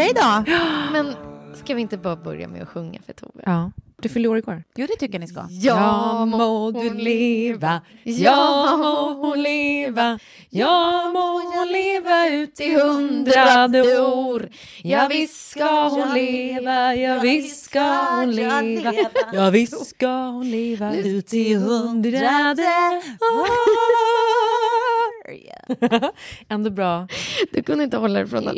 Lucia idag. Men ska vi inte bara börja med att sjunga för Tove? Ja. Du fyllde år igår. Jo, det tycker jag ni ska. Ja må du leva, ja må hon leva, ja må hon leva ut i hundrade år. Ja visst ska hon leva, ja visst ska hon leva, ja visst ska hon leva ut i hundrade år. Ändå bra. Du kunde inte hålla dig från att...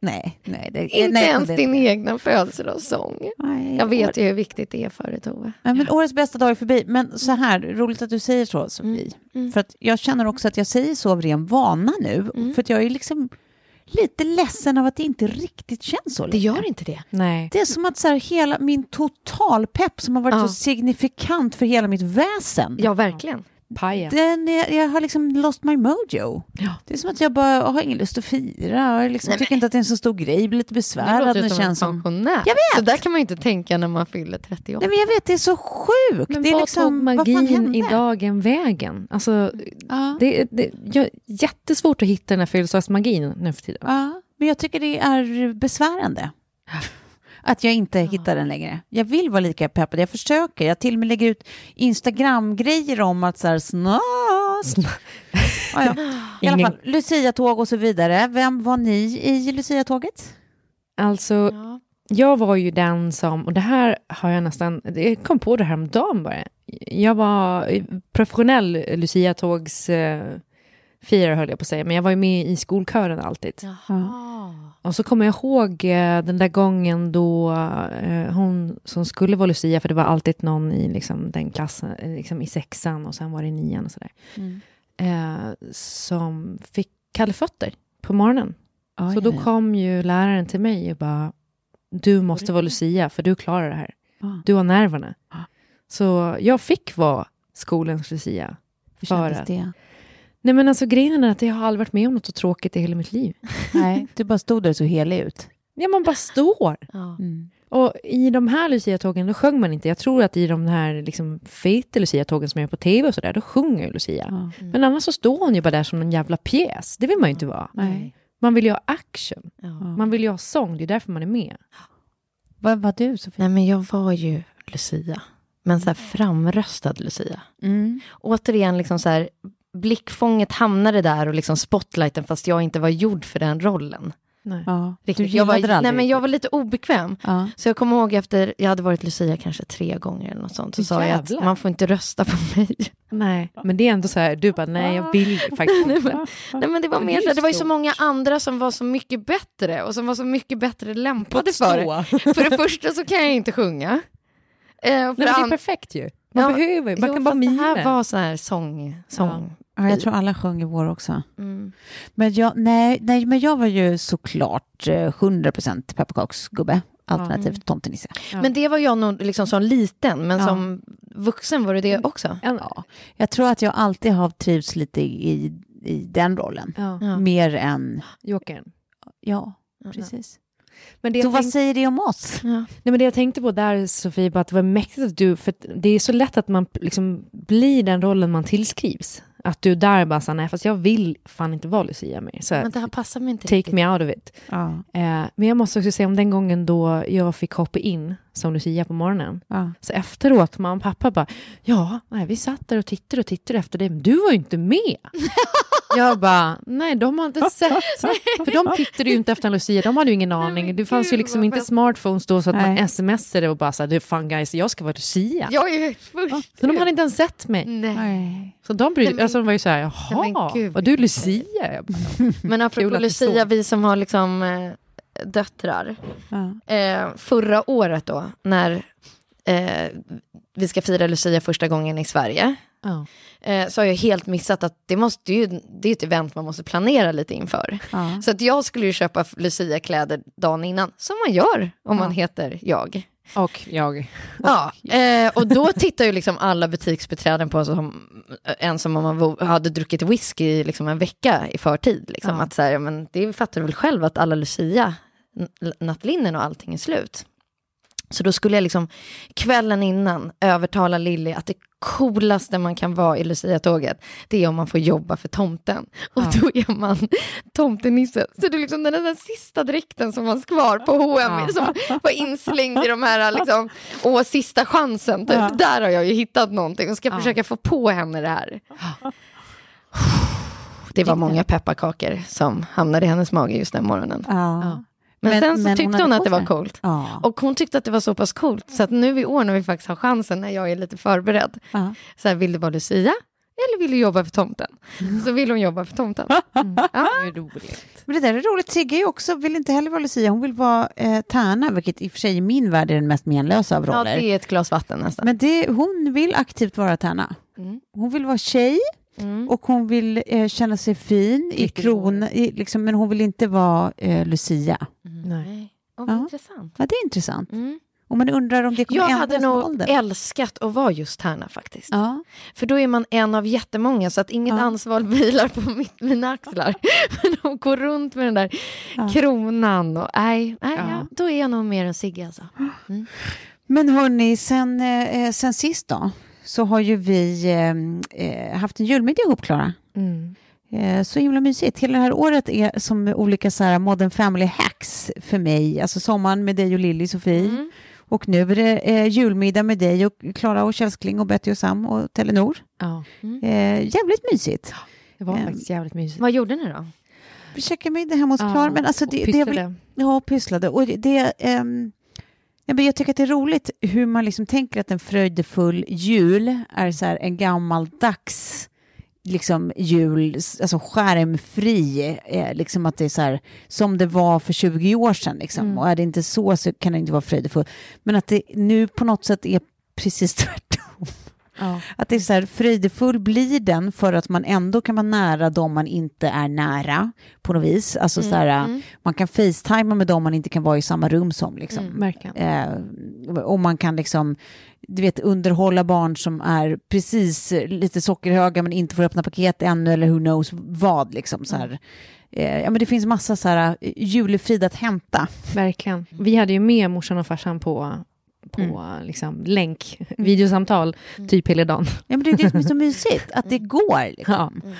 Nej, nej. Det, Inte nej, ens det- din egna födelsedagssång. Nej, Jag vet ju hur viktigt det är för dig, Tove. Nej, men årets bästa dag är förbi. Men så här, roligt att du säger så, Sofie. Mm. För att jag känner också att jag säger så av ren vana nu. Mm. För att jag är liksom lite ledsen av att det inte riktigt känns så Det längre. gör inte det. Nej. Det är som att så här, hela min totalpepp som har varit Ja. så signifikant för hela mitt väsen. Ja, verkligen. Pajen. Den är, jag har liksom lost my mojo. Ja. Det är som att jag bara har ingen lust att fira. Jag liksom Nej, tycker inte att det är en så stor grej. Blir lite Du besvärad låter när det som en känns som... pensionär. Jag vet! Så där kan man ju inte tänka när man fyller 38. Nej men jag vet, det är så sjukt. Men det är vad liksom, tog magin i dagen vägen? Alltså, Ja. det, det, jag, jättesvårt att hitta den här födelsedagsmagin nu för tiden. ja, men jag tycker det är besvärande. Att jag inte hittar den längre. Jag vill vara lika peppad, jag försöker. Jag till och med lägger ut Instagram-grejer om att så här snart. ja, ja. I alla fall, Lucia-tåg och så vidare. Vem var ni i Lucia-tåget? Alltså, Ja. jag var ju den som, och det här har jag nästan, jag kom på det här om dagen bara. Jag var professionell Lucia-tågs eh, firare höll jag på att säga, men jag var ju med i skolkören alltid. Jaha. Och så kommer jag ihåg eh, den där gången då eh, hon som skulle vara Lucia, för det var alltid någon i liksom, den klassen, eh, liksom, i sexan och sen var det i nian och sådär, eh, som fick kalla fötter på morgonen. så då kom ju läraren till mig och bara, du måste vara Lucia för du klarar det här. Ja. Du har nerverna. Så jag fick vara skolans Lucia. Hur för kändes det? Nej men alltså grejen är att jag har aldrig varit med om något så tråkigt i hela mitt liv. Nej, du bara stod där så helig ut. Ja, man bara står. Ja. Mm. Och i de här Lucia-tågen, då sjöng man inte. Jag tror att i de här liksom, feta Lucia-tågen som är på tv och sådär, då sjunger ju Lucia. Ja. Men annars så står hon ju bara där som en jävla pjäs. Det vill man ju inte vara. Nej. Man vill ju ha action. Ja. Man vill ju ha sång, det är därför man är med. Vad var du, Sofie? Nej, men jag var ju Lucia. Men så här framröstad Lucia. Mm. Återigen, liksom så här, blickfånget hamnade där och liksom spotlighten fast jag inte var gjord för den rollen. Nej. Ja. Riktigt. Jag var, nej, men jag var lite obekväm. Ja. Så jag kommer ihåg efter, jag hade varit Lucia kanske tre gånger eller något sånt, så sa jag Jävlar. att man får inte rösta på mig. Nej, men det är ändå så här, du bara, nej jag vill faktiskt Nej, men, nej, men det var mer det så, det var ju så många andra som var så mycket bättre och som var så mycket bättre lämpade för det. För det första så kan jag inte sjunga. Eh, Nej, men det är perfekt ju. Man Ja, behöver, man jo, kan bara fast Det mima. här var så här sång. sång. Ja, jag tror alla sjöng i vår också. Mm. Men jag, nej, nej, men jag var ju såklart eh, 100% pepparkaksgubbe, alternativt tomtenisse. Ja. Men det var jag nog liksom som liten, men Ja. som vuxen var det det också. En, Ja. Jag tror att jag alltid har trivts lite i, i den rollen. ja. Mer än, Jokern. ja, precis. Men det Så vad säger det om oss? Ja. Nej, men det jag tänkte på där, Sofie, var att det var mäktigt att du... För det är så lätt att man liksom blir den rollen man tillskrivs. Att du där bara sa, nej, fast jag vill fan inte vara Lucia mer. Så Men det här passar mig inte take riktigt. me out of it. Ja. Eh, men jag måste också säga om den gången då jag fick hoppa in som Lucia på morgonen. Ja. Så efteråt, mamma och pappa bara, ja, nej, vi satt där och tittade och tittade efter det, men du var ju inte med. jag bara, nej, de har inte sett. För de tittade ju inte efter en Lucia, de hade ju ingen aning. Det fanns ju liksom inte smartphones då så att man smsade och bara sa, du fan guys, jag ska vara Lucia. Jag är först. Så de hade inte ens sett mig. Nej. Så de, brydde, Nej, men- alltså, de var ju så här, jaha, var du Lucia? Bara, Men apropå Lucia, vi som har liksom eh, döttrar. Ja. Eh, förra året då, när eh, vi ska fira Lucia första gången i Sverige. Ja. Eh, så har jag helt missat att det, måste ju, det är ett event man måste planera lite inför. Ja. Så att jag skulle ju köpa Lucia-kläder dagen innan, som man gör om man heter jag. Och jag. Ja, eh, och då tittar ju liksom alla butiksbeträden på oss som en som om man hade druckit whisky liksom en vecka i förtid. Liksom. Ja. Att så här, men det fattar du väl själv att alla Lucia, nattlinnen och allting är slut. Så då skulle jag liksom kvällen innan övertala Lilly att det coolaste man kan vara i Lucia-tåget, det är om man får jobba för tomten. Och Ja. då är man tomtenisse. Så det är liksom den där sista dräkten som fanns kvar på H&M Ja. som var inslängd i de här liksom, åh, sista chansen. Typ. Ja. Där har jag ju hittat någonting och ska Ja. försöka få på henne det här. Det var många pepparkakor som hamnade i hennes mage just den morgonen. Ja. Men, Men- sen så men hon tyckte hade hon att det var coolt. Ja. Och hon tyckte att det var så pass coolt, så att nu i år när vi faktiskt har chansen, när jag är lite förberedd, Ja. så här, vill du vara Lucia eller vill du jobba för tomten? Så vill hon jobba för tomten. Ja. Det är roligt. Men det där är roligt. Sigge är också, vill inte heller vara Lucia, hon vill vara eh, Tärna, vilket i och för sig i min värld är den mest menlösa av ja, roller. det är ett glas vatten nästan. Men det, hon vill aktivt vara Tärna. Mm. Hon vill vara tjej Mm. och hon vill eh, känna sig fin i kron, i, liksom, men hon vill inte vara eh, Lucia. Nej. Oh, Ja. Intressant. Ja, det är intressant. Mm. Och man undrar om det kommer Jag hade nog åldern. älskat att vara just Tärna faktiskt. Ja. För då är man en av jättemånga så att inget Ja. ansvar vilar på mitt, mina axlar. Men de går runt med den där Ja. kronan och nej, nej Ja. ja, då är jag nog mer en Sigge alltså. Men hörni, sen, eh, sen sist då, så har ju vi eh, eh, haft en julmiddag ihop, Klara. Mm. Eh, Så himla mysigt. Hela det här året är som olika så här modern family hacks för mig. Alltså sommaren med dig och Lilly, Sofie. Mm. Och nu är det eh, julmiddag med dig och Klara och Kjellskling och Betty och Sam och Telenor. Ja, Eh, jävligt mysigt. det var Ehm. faktiskt jävligt mysigt. Vad gjorde ni då? Vi käkade middag hemma hos Ja, Klara. Men alltså och det, det vill, pysslade. Ja, pysslade. Och det, det ehm, ja, men jag tycker att det är roligt hur man liksom tänker att en fröjdefull jul är så här en gammaldags liksom jul, alltså skärmfri, eh, liksom att det är så här som det var för 20 år sedan. Liksom. Mm. Och är det inte så så kan det inte vara fröjdefull. Men att det nu på något sätt är precis tvärtom. Ja. Att det är så här, fröjdefull blir den för att man ändå kan vara nära de man inte är nära på något vis. Alltså så här, mm. man kan facetima med dem man inte kan vara i samma rum som. Liksom. Mm. Eh, och man kan liksom, du vet, underhålla barn som är precis lite sockerhöga men inte får öppna paket ännu eller who knows vad. Liksom, så här. Eh, ja, men det finns massa så här, eh, julefrid att hämta. Verkligen. Vi hade ju med morsan och farsan på, på Mm. liksom, länk, videosamtal, typ hela dagen. Ja, men det är det som är så mysigt, att det går. Liksom. Ja.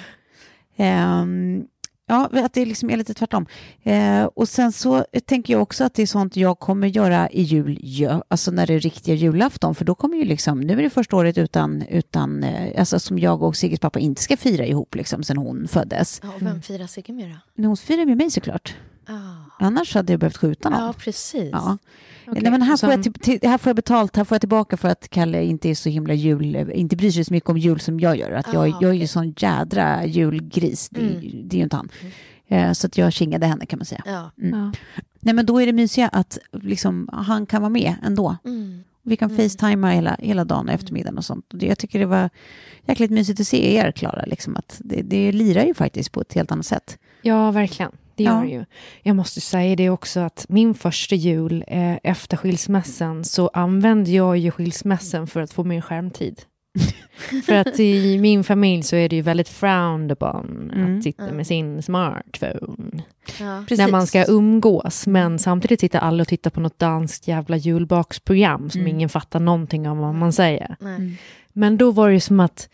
Ehm, ja, att det liksom är lite tvärtom. Eh, och sen så tänker jag också att det är sånt jag kommer göra i jul, ja, alltså när det är riktiga julafton, för då kommer ju liksom, nu är det första året utan, utan eh, alltså som jag och Sigges pappa inte ska fira ihop liksom sen hon föddes. Ja, och vem firar Sigge med då? Hon firar med mig såklart, Ah. annars hade jag behövt skjuta någon. Ja, precis. Ja. Okej, Nej, men här, som- får jag till, till, här får jag betalt, här får jag tillbaka för att Kalle inte är så himla jul, inte bryr sig så mycket om jul som jag gör. Att jag, Ah, jag är ju sån jädra julgris, det, är ju- Mm. det är ju inte han. Eh, så att jag kingade henne kan man säga. Ja. Mm. Ja. Nej men då är det mysiga att liksom, han kan vara med ändå. Mm. Vi kan Mm. facetima hela, hela dagen och eftermiddagen och sånt. Och det, jag tycker det var jäkligt mysigt att se er, Klara. Liksom, att det, det lirar ju faktiskt på ett helt annat sätt. Ja, verkligen. Det gör Ja. det ju. Jag måste säga det också att min första jul eh, efter skilsmässan så använde jag ju skilsmässan för att få mer skärmtid. för att i min familj så är det ju väldigt frowned upon Mm. att sitta med sin smartphone Ja. När man ska umgås. Men samtidigt sitter alla och tittar på något danskt jävla julbaksprogram som Mm. ingen fattar någonting av vad man säger. Nej. Men då var det ju som att,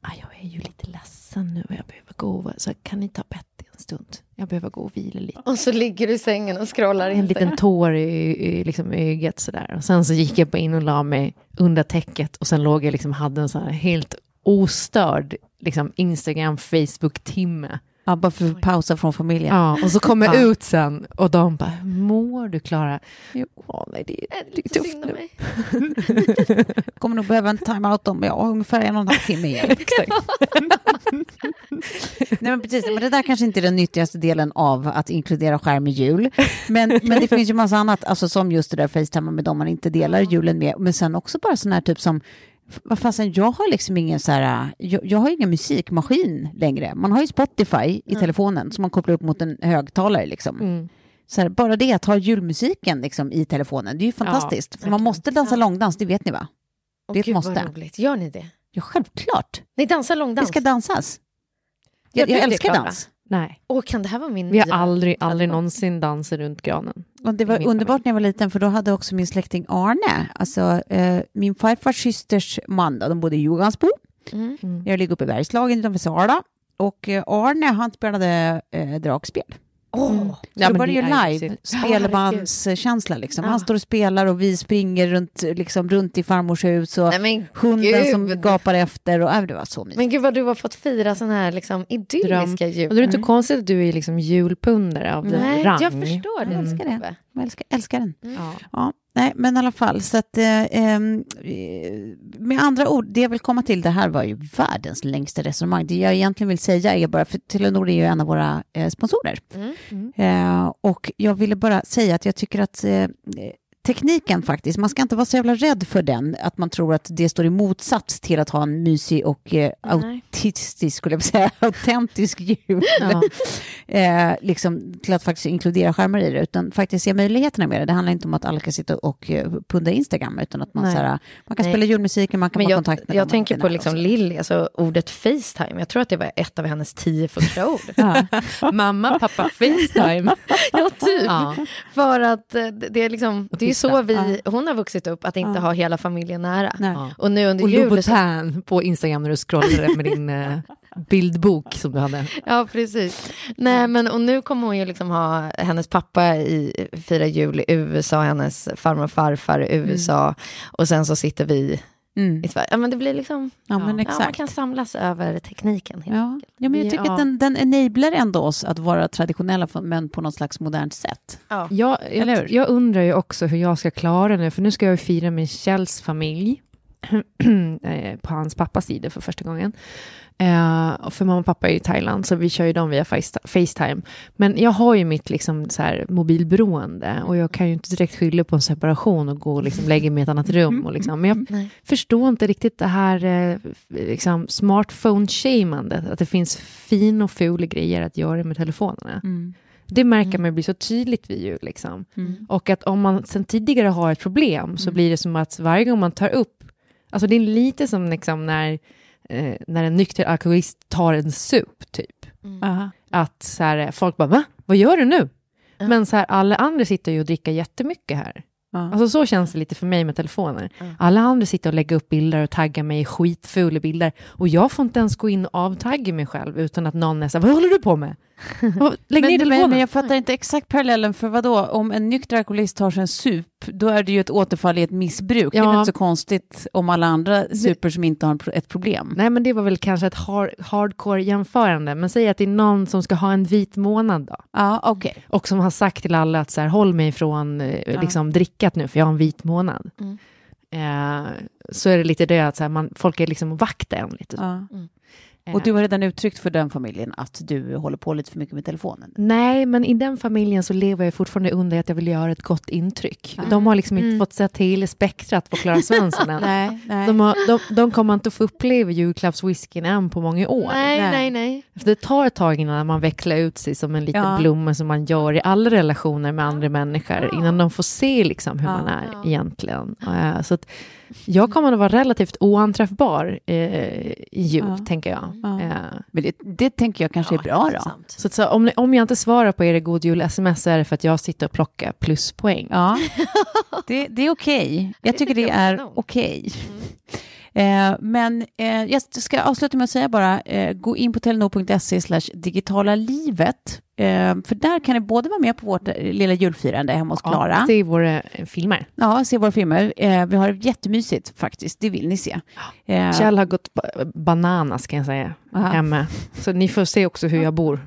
ah, jag är ju lite ledsen nu och jag behöver gå, så kan ni ta Betty en stund? Jag behöver gå och vila lite. Och så ligger du i sängen och scrollar En liten tår i, i, liksom, i ögat sådär. Och sen så gick jag bara in och la mig under täcket och sen låg jag liksom, hade en sån här helt ostörd liksom, Instagram, Facebook-timme. Ja, bara för att pausa från familjen. Ja, och så kom jag Ja. ut sen och de bara, hur mår du Klara? Jo. Åh, nej, det, Är det är tufft nu. mig? Kommer nog behöva en time-out om ja, ungefär en och en halv timme igen. Nej, men precis. Men det där kanske inte är den nyttigaste delen av att inkludera skärm i jul. Men, men det finns ju massa annat, alltså som just det där Facetime med dem man inte delar julen med. Men sen också bara sån här typ som, vad fasen, jag har liksom ingen så här, jag, jag har ingen musikmaskin längre. Man har ju Spotify i telefonen som man kopplar upp mot en högtalare liksom. Mm. Så här, bara det att ha julmusiken liksom, i telefonen, det är ju fantastiskt. För man måste dansa långdans, det vet ni va? Åh, Det är ett måste. roligt. Gör ni det? Ja, självklart. Ni dansar Det långdans? ska dansas. Jag, jag det, älskar dans. Nej, Åh, kan det här vara min vi har aldrig, aldrig någonsin dansat runt granen. Och det var underbart familj. när jag var liten, för då hade också min släkting Arne, alltså eh, min farfars systers man, då, de bodde i Johansbo. Mm. Jag ligger uppe i Bergslagen utanför Sala. Och eh, Arne, han spelade eh, dragspel. Åh, Så Ja, då var det ju det live, spelbandskänsla liksom. Han står och spelar och vi springer runt, liksom, runt i farmors hus och Nej, hunden som gud. gapar efter. Och, äh, det var så mysigt. Men gud vad du har fått fira sån här liksom, idylliska jul. Och då är det inte konstigt att du är liksom julpundare av Nej, rang. jag förstår det. Jag älskar det. Jag älskar, älskar den. Ja. Ja, nej, men i alla fall, så att eh, ehm, eh, med andra ord, det jag vill komma till, det här var ju världens längsta resonemang. Det jag egentligen vill säga är bara, för Telenor är ju en av våra eh, sponsorer. Mm. Eh, och jag ville bara säga att jag tycker att eh, tekniken faktiskt, man ska inte vara så jävla rädd för den, att man tror att det står i motsats till att ha en mysig och eh, autistisk, skulle jag säga, autentisk jul. Ja. eh, liksom, till att faktiskt inkludera skärmar i det, utan faktiskt se möjligheterna med det. Det handlar inte om att alla kan sitta och eh, punda Instagram, utan att man, Nej. så här, man kan Nej. spela julmusiken, man kan Men ha jag, kontakt med jag dem man tänker på liksom. Lilly, alltså ordet Facetime. Jag tror att det var ett av hennes tio första ord. Mamma, pappa, Facetime. ja, typ. Ja. För att eh, det det är, liksom, det är ju så titta. vi, hon har vuxit upp, att inte Ja. ha hela familjen nära. Ja. Och nu under Och jul... Så, Louboutin på Instagram när du scrollade med din eh, bildbok som du hade. ja, precis. Nej, men och nu kommer hon ju liksom ha hennes pappa i fira jul i USA, hennes farmor och farfar i USA. Och sen så sitter vi Mm. i Sverige. Ja, men det blir liksom... Ja, men Ja, man kan samlas över tekniken. helt Ja, ja, men jag tycker Ja. att den, den enablar ändå oss att vara traditionella, men på något slags modernt sätt. Ja. Jag, jag, jag undrar ju också hur jag ska klara det, för nu ska jag ju fira med Kjells familj eh, på hans pappas sida för första gången. Och för mamma och pappa är ju i Thailand, så vi kör ju dem via Face- Facetime. Men jag har ju mitt liksom, så här, mobilberoende och jag kan ju inte direkt skylla på en separation och gå och liksom, lägga mig i ett annat rum. Och, liksom. Men jag Nej. förstår inte riktigt det här eh, liksom, smartphone-shamandet, att det finns fin och fula grejer att göra med telefonerna. Det märker man blir så tydligt vid jul. Liksom. Och att om man sen tidigare har ett problem så blir det som att varje gång man tar upp, alltså det är lite som liksom när, eh, när en nykter alkoholist tar en sup, typ. Aha. Att så här, folk bara, va? Vad gör du nu? Men så här, alla andra sitter ju och dricker jättemycket här. Ja. Alltså så känns det lite för mig med telefoner. Alla andra sitter och lägger upp bilder och taggar mig i skitfula bilder. Och jag får inte ens gå in och avtagga mig själv utan att någon är så här, vad håller du på med? Lägg ner Men, telefonen. men, jag fattar inte exakt parallellen, för vad då? Om en nykter alkoholist tar sig en sup, då är det ju ett återfall i ett missbruk. Det är Ja. väl inte så konstigt om alla andra super som inte har en ett problem. Nej, men det var väl kanske ett hard, hardcore jämförande. Men säg att det är någon som ska ha en vit månad då. Ja, okej. Och som har sagt till alla att så här, håll mig från eh, liksom, drickat nu, för jag har en vit månad. Eh, så är det lite det att så här, man, folk är liksom vakten lite. Ja. Och du har redan uttryckt för den familjen att du håller på lite för mycket med telefonen. Nej, men i den familjen så lever jag fortfarande under att jag vill göra ett gott intryck. De har liksom inte Mm. fått säga till spektrat på Clara Svensson än. Nej, nej. De, har, de, de kommer inte få uppleva julklappswhiskyn än på många år. Nej, Nej. nej, nej. För det tar ett tag innan man vecklar ut sig som en liten Ja. blomma som man gör i alla relationer med andra människor, innan de får se liksom hur Ja. man är Ja. egentligen. Eh, Så att jag kommer att vara relativt oanträffbar eh, i jul, Ja. tänker jag. Ja. Eh, Men det, det tänker jag kanske är bra då. så, så om, ni- om jag inte svarar på er god jul-sms så är det för att jag sitter och plockar pluspoäng. Ja, det, det är okej. Jag Det tycker det jag är okej. Eh, men eh, jag ska avsluta med att säga bara, eh, gå in på telenor.se slash digitala livet. För där kan ni både vara med på vårt lilla julfirande hemma hos Klara. Ja, är våra filmer. Ja, se våra filmer. Vi har det jättemysigt faktiskt, det vill ni se. Eh, Kjell har gått ba- bananas kan jag säga, Aha. hemma. Så ni får se också hur jag bor.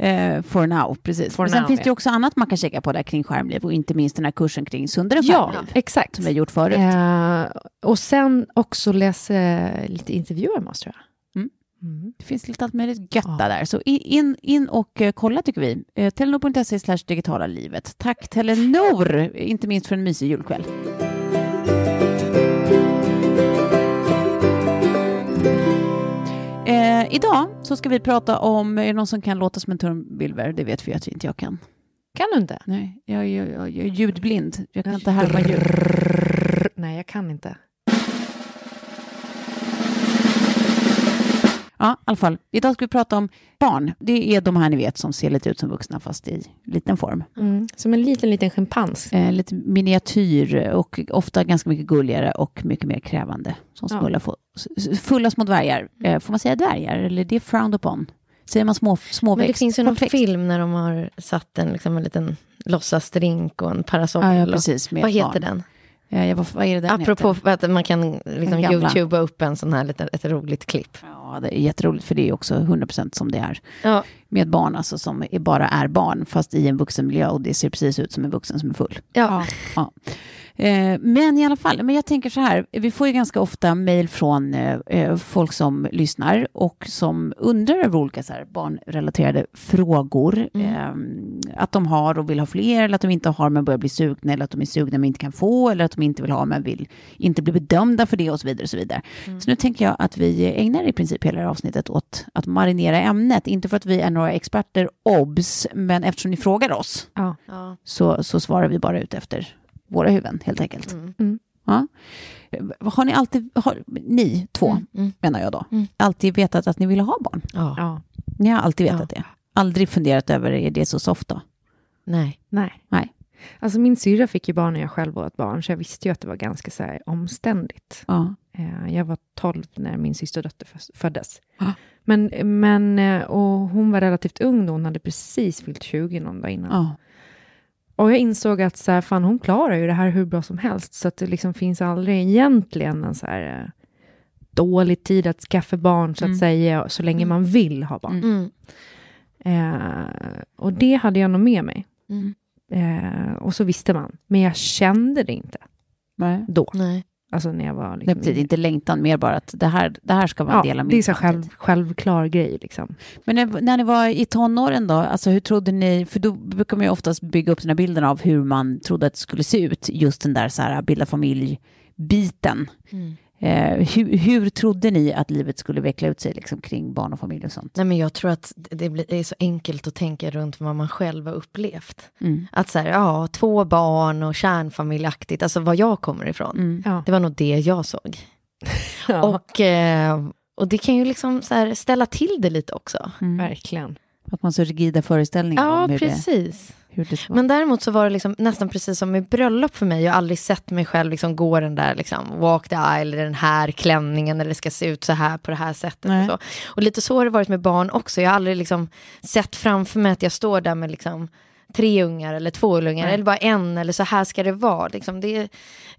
Eh, for now, precis. For Men sen now, finns det ja. också annat man kan kika på där kring skärmliv och inte minst den här kursen kring sundare Ja, skärmliv exakt. som vi har gjort förut. Eh, och sen också läsa lite intervjuer med oss, tror jag. Mm. Mm. Det finns lite allt möjligt götta Ja. där. Så in, in och eh, kolla tycker vi. Eh, Telenor.se slash digitala livet. Tack Telenor, inte minst för en mysig julkväll. Idag så ska vi prata om, är det någon som kan låta som en trumvirvel? Det vet vi att inte jag kan. Kan du inte? Nej, jag, jag, jag, jag är ljudblind. Jag kan inte härma ljud. Nej, jag kan inte. Ja, i alla fall. Idag ska vi prata om barn. Det är de här ni vet som ser lite ut som vuxna fast i liten form. Mm. Som en liten, liten schimpans. Eh, lite miniatyr och ofta ganska mycket gulligare och mycket mer krävande. Som Ja. fulla små dvärgar. Eh, får man säga dvärgar eller det är frowned upon? Säger man små, småväxt? Men det finns ju någon kortväxt? film när de har satt en, liksom, en liten låtsasdrink och en parasoll. Ja, ja, precis. Vad heter barn. den? Eh, ja, vad, vad är det den Apropå heter? att man kan liksom youtuba upp en sån här ett roligt klipp. Ja, det är jätteroligt för det är också 100% som det är. Ja, Med barn alltså som är, bara är barn fast i en vuxenmiljö och det ser precis ut som en vuxen som är full. ja. Ja. Eh, men i alla fall, men jag tänker så här, vi får ju ganska ofta mejl från eh, eh, folk som lyssnar och som undrar över olika så här, barnrelaterade frågor. Eh, att de har och vill ha fler, eller att de inte har men börjar bli sugna, eller att de är sugna men inte kan få, eller att de inte vill ha men vill inte bli bedömda för det och så vidare. Och så vidare. Så nu tänker jag att vi ägnar i princip hela det här avsnittet åt att marinera ämnet. Inte för att vi är några experter, obs, men eftersom ni frågar oss ja. så, så svarar vi bara ut efter våra huvuden helt enkelt. Mm. Mm. Ja. Har ni alltid, har, ni två Mm, mm. menar jag då, Mm. alltid vetat att ni ville ha barn? ja. ja. Ni har alltid Ja. vetat det? Aldrig funderat över, är det så soft då? Nej. Nej. Nej. Alltså min syrra fick ju barn när jag själv var ett barn, så jag visste ju att det var ganska så här omständigt. Ja. Eh, Jag var 12 när min systerdotter föddes. Ja. Men, men, eh, och hon var relativt ung då, hon hade precis fyllt 20 någon dag innan. Ja. Och jag insåg att så här, fan, hon klarar ju det här hur bra som helst, så att det liksom finns aldrig egentligen en så här eh, dålig tid att skaffa barn, så att Mm. säga, så länge man vill ha barn. Mm. Eh, och det hade jag nog med mig. Mm. Eh, och så visste man, men jag kände det inte Nej. då. Nej. Alltså när jag var... Liksom, betyder inte längtan, mer bara att det här, det här ska vara en ja, del av min det är så framtid. själv, självklar grej. Liksom. Men när, när ni var i tonåren då, alltså hur trodde ni, för då brukar man ju oftast bygga upp den här bilden av hur man trodde att det skulle se ut, just den där så här bilda familj-biten. Mm. Eh, hur, hur trodde ni att livet skulle veckla ut sig liksom, kring barn och familj och sånt? Nej, men jag tror att det blir, det är så enkelt att tänka runt vad man själv har upplevt. Mm. Att så här, ja, två barn och kärnfamiljaktigt, alltså var jag kommer ifrån. Mm. Ja. Det var nog det jag såg. Ja, Och, eh, och det kan ju liksom så här ställa till det lite också. Mm. verkligen. Att man har så rigida föreställningar Ja, om hur precis. det Men däremot så var det liksom nästan precis som med bröllop för mig. Jag har aldrig sett mig själv liksom gå den där liksom, walk the aisle, den här klänningen, eller det ska se ut så här på det här sättet. Nej. Och, så. och lite så har det varit med barn också. Jag har aldrig liksom sett framför mig att jag står där med liksom tre ungar eller två ungar, Nej. eller bara en, eller så här ska det vara. Liksom, det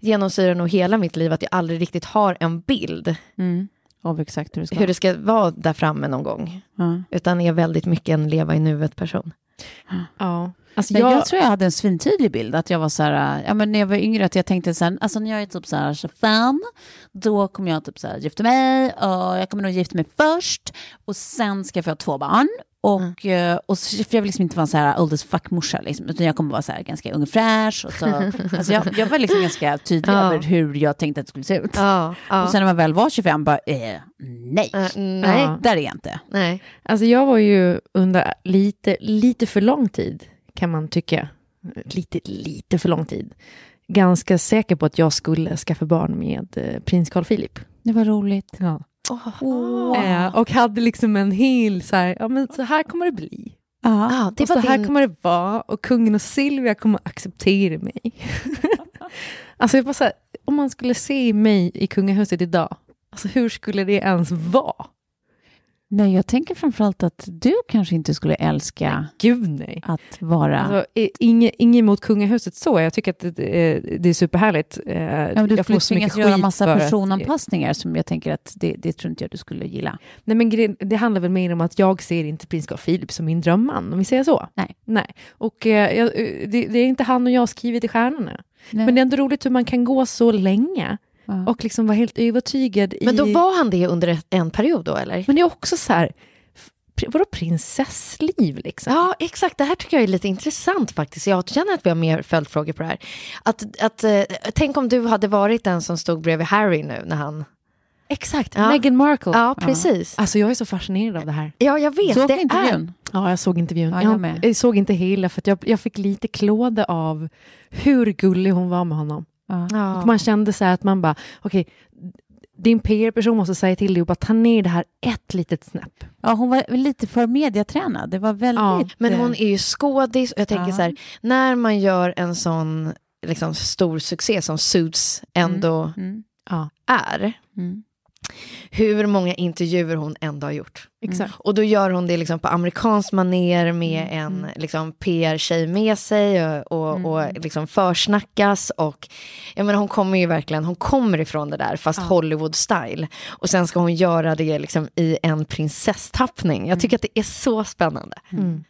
genomsyrar nog hela mitt liv att jag aldrig riktigt har en bild Mm. Av exakt hur det ska hur det ska vara där framme någon gång. ja. Utan är väldigt mycket en leva i nuet-person. Ja. Alltså Men jag, jag, tror jag hade en svintydlig bild, att jag var så här, ja men när jag var yngre, att jag tänkte så här, alltså när jag är typ så här 25, då kommer jag typ så här gifta mig, och jag kommer nog gifta mig först, och sen ska jag få två barn. Och, eh, och så, för jag vill liksom inte vara en så här old as fuck-morsa, liksom, utan jag kommer vara så här ganska ung och fräsch. Och så, alltså jag, jag var liksom ganska tydlig Ja. över hur jag tänkte att det skulle se ut. Ja, ja. Och sen när man väl var 25, bara, eh, nej, Eh, nej, Ja. där är jag inte. nej. alltså jag var ju under lite, lite för lång tid, kan man tycka. Lite, lite för lång tid. Ganska säker på att jag skulle skaffa barn med eh, prins Carl Philip. Det var roligt. Ja. Åh. Eh, och hade liksom en hel så här, ja men så här kommer det bli. Ja. Ja, det och så var här din... kommer det vara och kungen och Silvia kommer acceptera mig. alltså jag bara så här, om man skulle se mig i kungahuset idag, alltså hur skulle det ens vara? Nej, jag tänker framförallt att du kanske inte skulle älska Gud nej. att vara... Alltså, inget inget emot kungahuset så, jag tycker att det, det, är superhärligt. Eh, ja, du jag skulle tvingas göra massa för att- personanpassningar som jag tänker att det, det tror inte jag du skulle gilla. Nej, men det handlar väl mer om att jag ser inte prins Carl Philip som min drömman, om vi säger så. Nej. Nej. Och eh, jag, eh, det, det är inte han och jag skrivit i stjärnorna. Men det är ändå roligt hur man kan gå så länge Ja. och liksom vara helt övertygad i... Men då var han det under en period då, eller? Men det är också så här, vadå prinsessliv liksom? Ja, exakt. Det här tycker jag är lite intressant faktiskt. Jag känner att vi har mer följdfrågor på det här. Att, att, eh, tänk om du hade varit den som stod bredvid Harry nu när han... Exakt, Ja. Meghan Markle. Ja, precis. Alltså jag är så fascinerad av det här. Ja, jag vet. Såg det intervjun? Ja, jag såg intervjun. Ja, jag jag, med. jag såg inte hela för att jag, jag fick lite klåda av hur gullig hon var med honom. Ja. Och man kände så här att man bara, okej, din PR-person måste säga till dig och bara ta ner det här ett litet snäpp. ja, hon var lite för mediatränad. Det var väldigt... Ja, Men eh, hon är ju skådis och jag tänker Ja. så här, när man gör en sån liksom, stor succé som Suits ändå Mm, Ja, är, mm. Hur många intervjuer hon ändå har gjort. exakt. Och då gör hon det liksom på amerikansk maner med Mm, en liksom, PR-tjej med sig och, och, Mm. och liksom försnackas. Och, jag menar, hon kommer ju verkligen, hon kommer ifrån det där fast Ja. Hollywood-style. Och sen ska hon göra det liksom, i en prinsesstappning. Jag tycker att det är så spännande. Mm.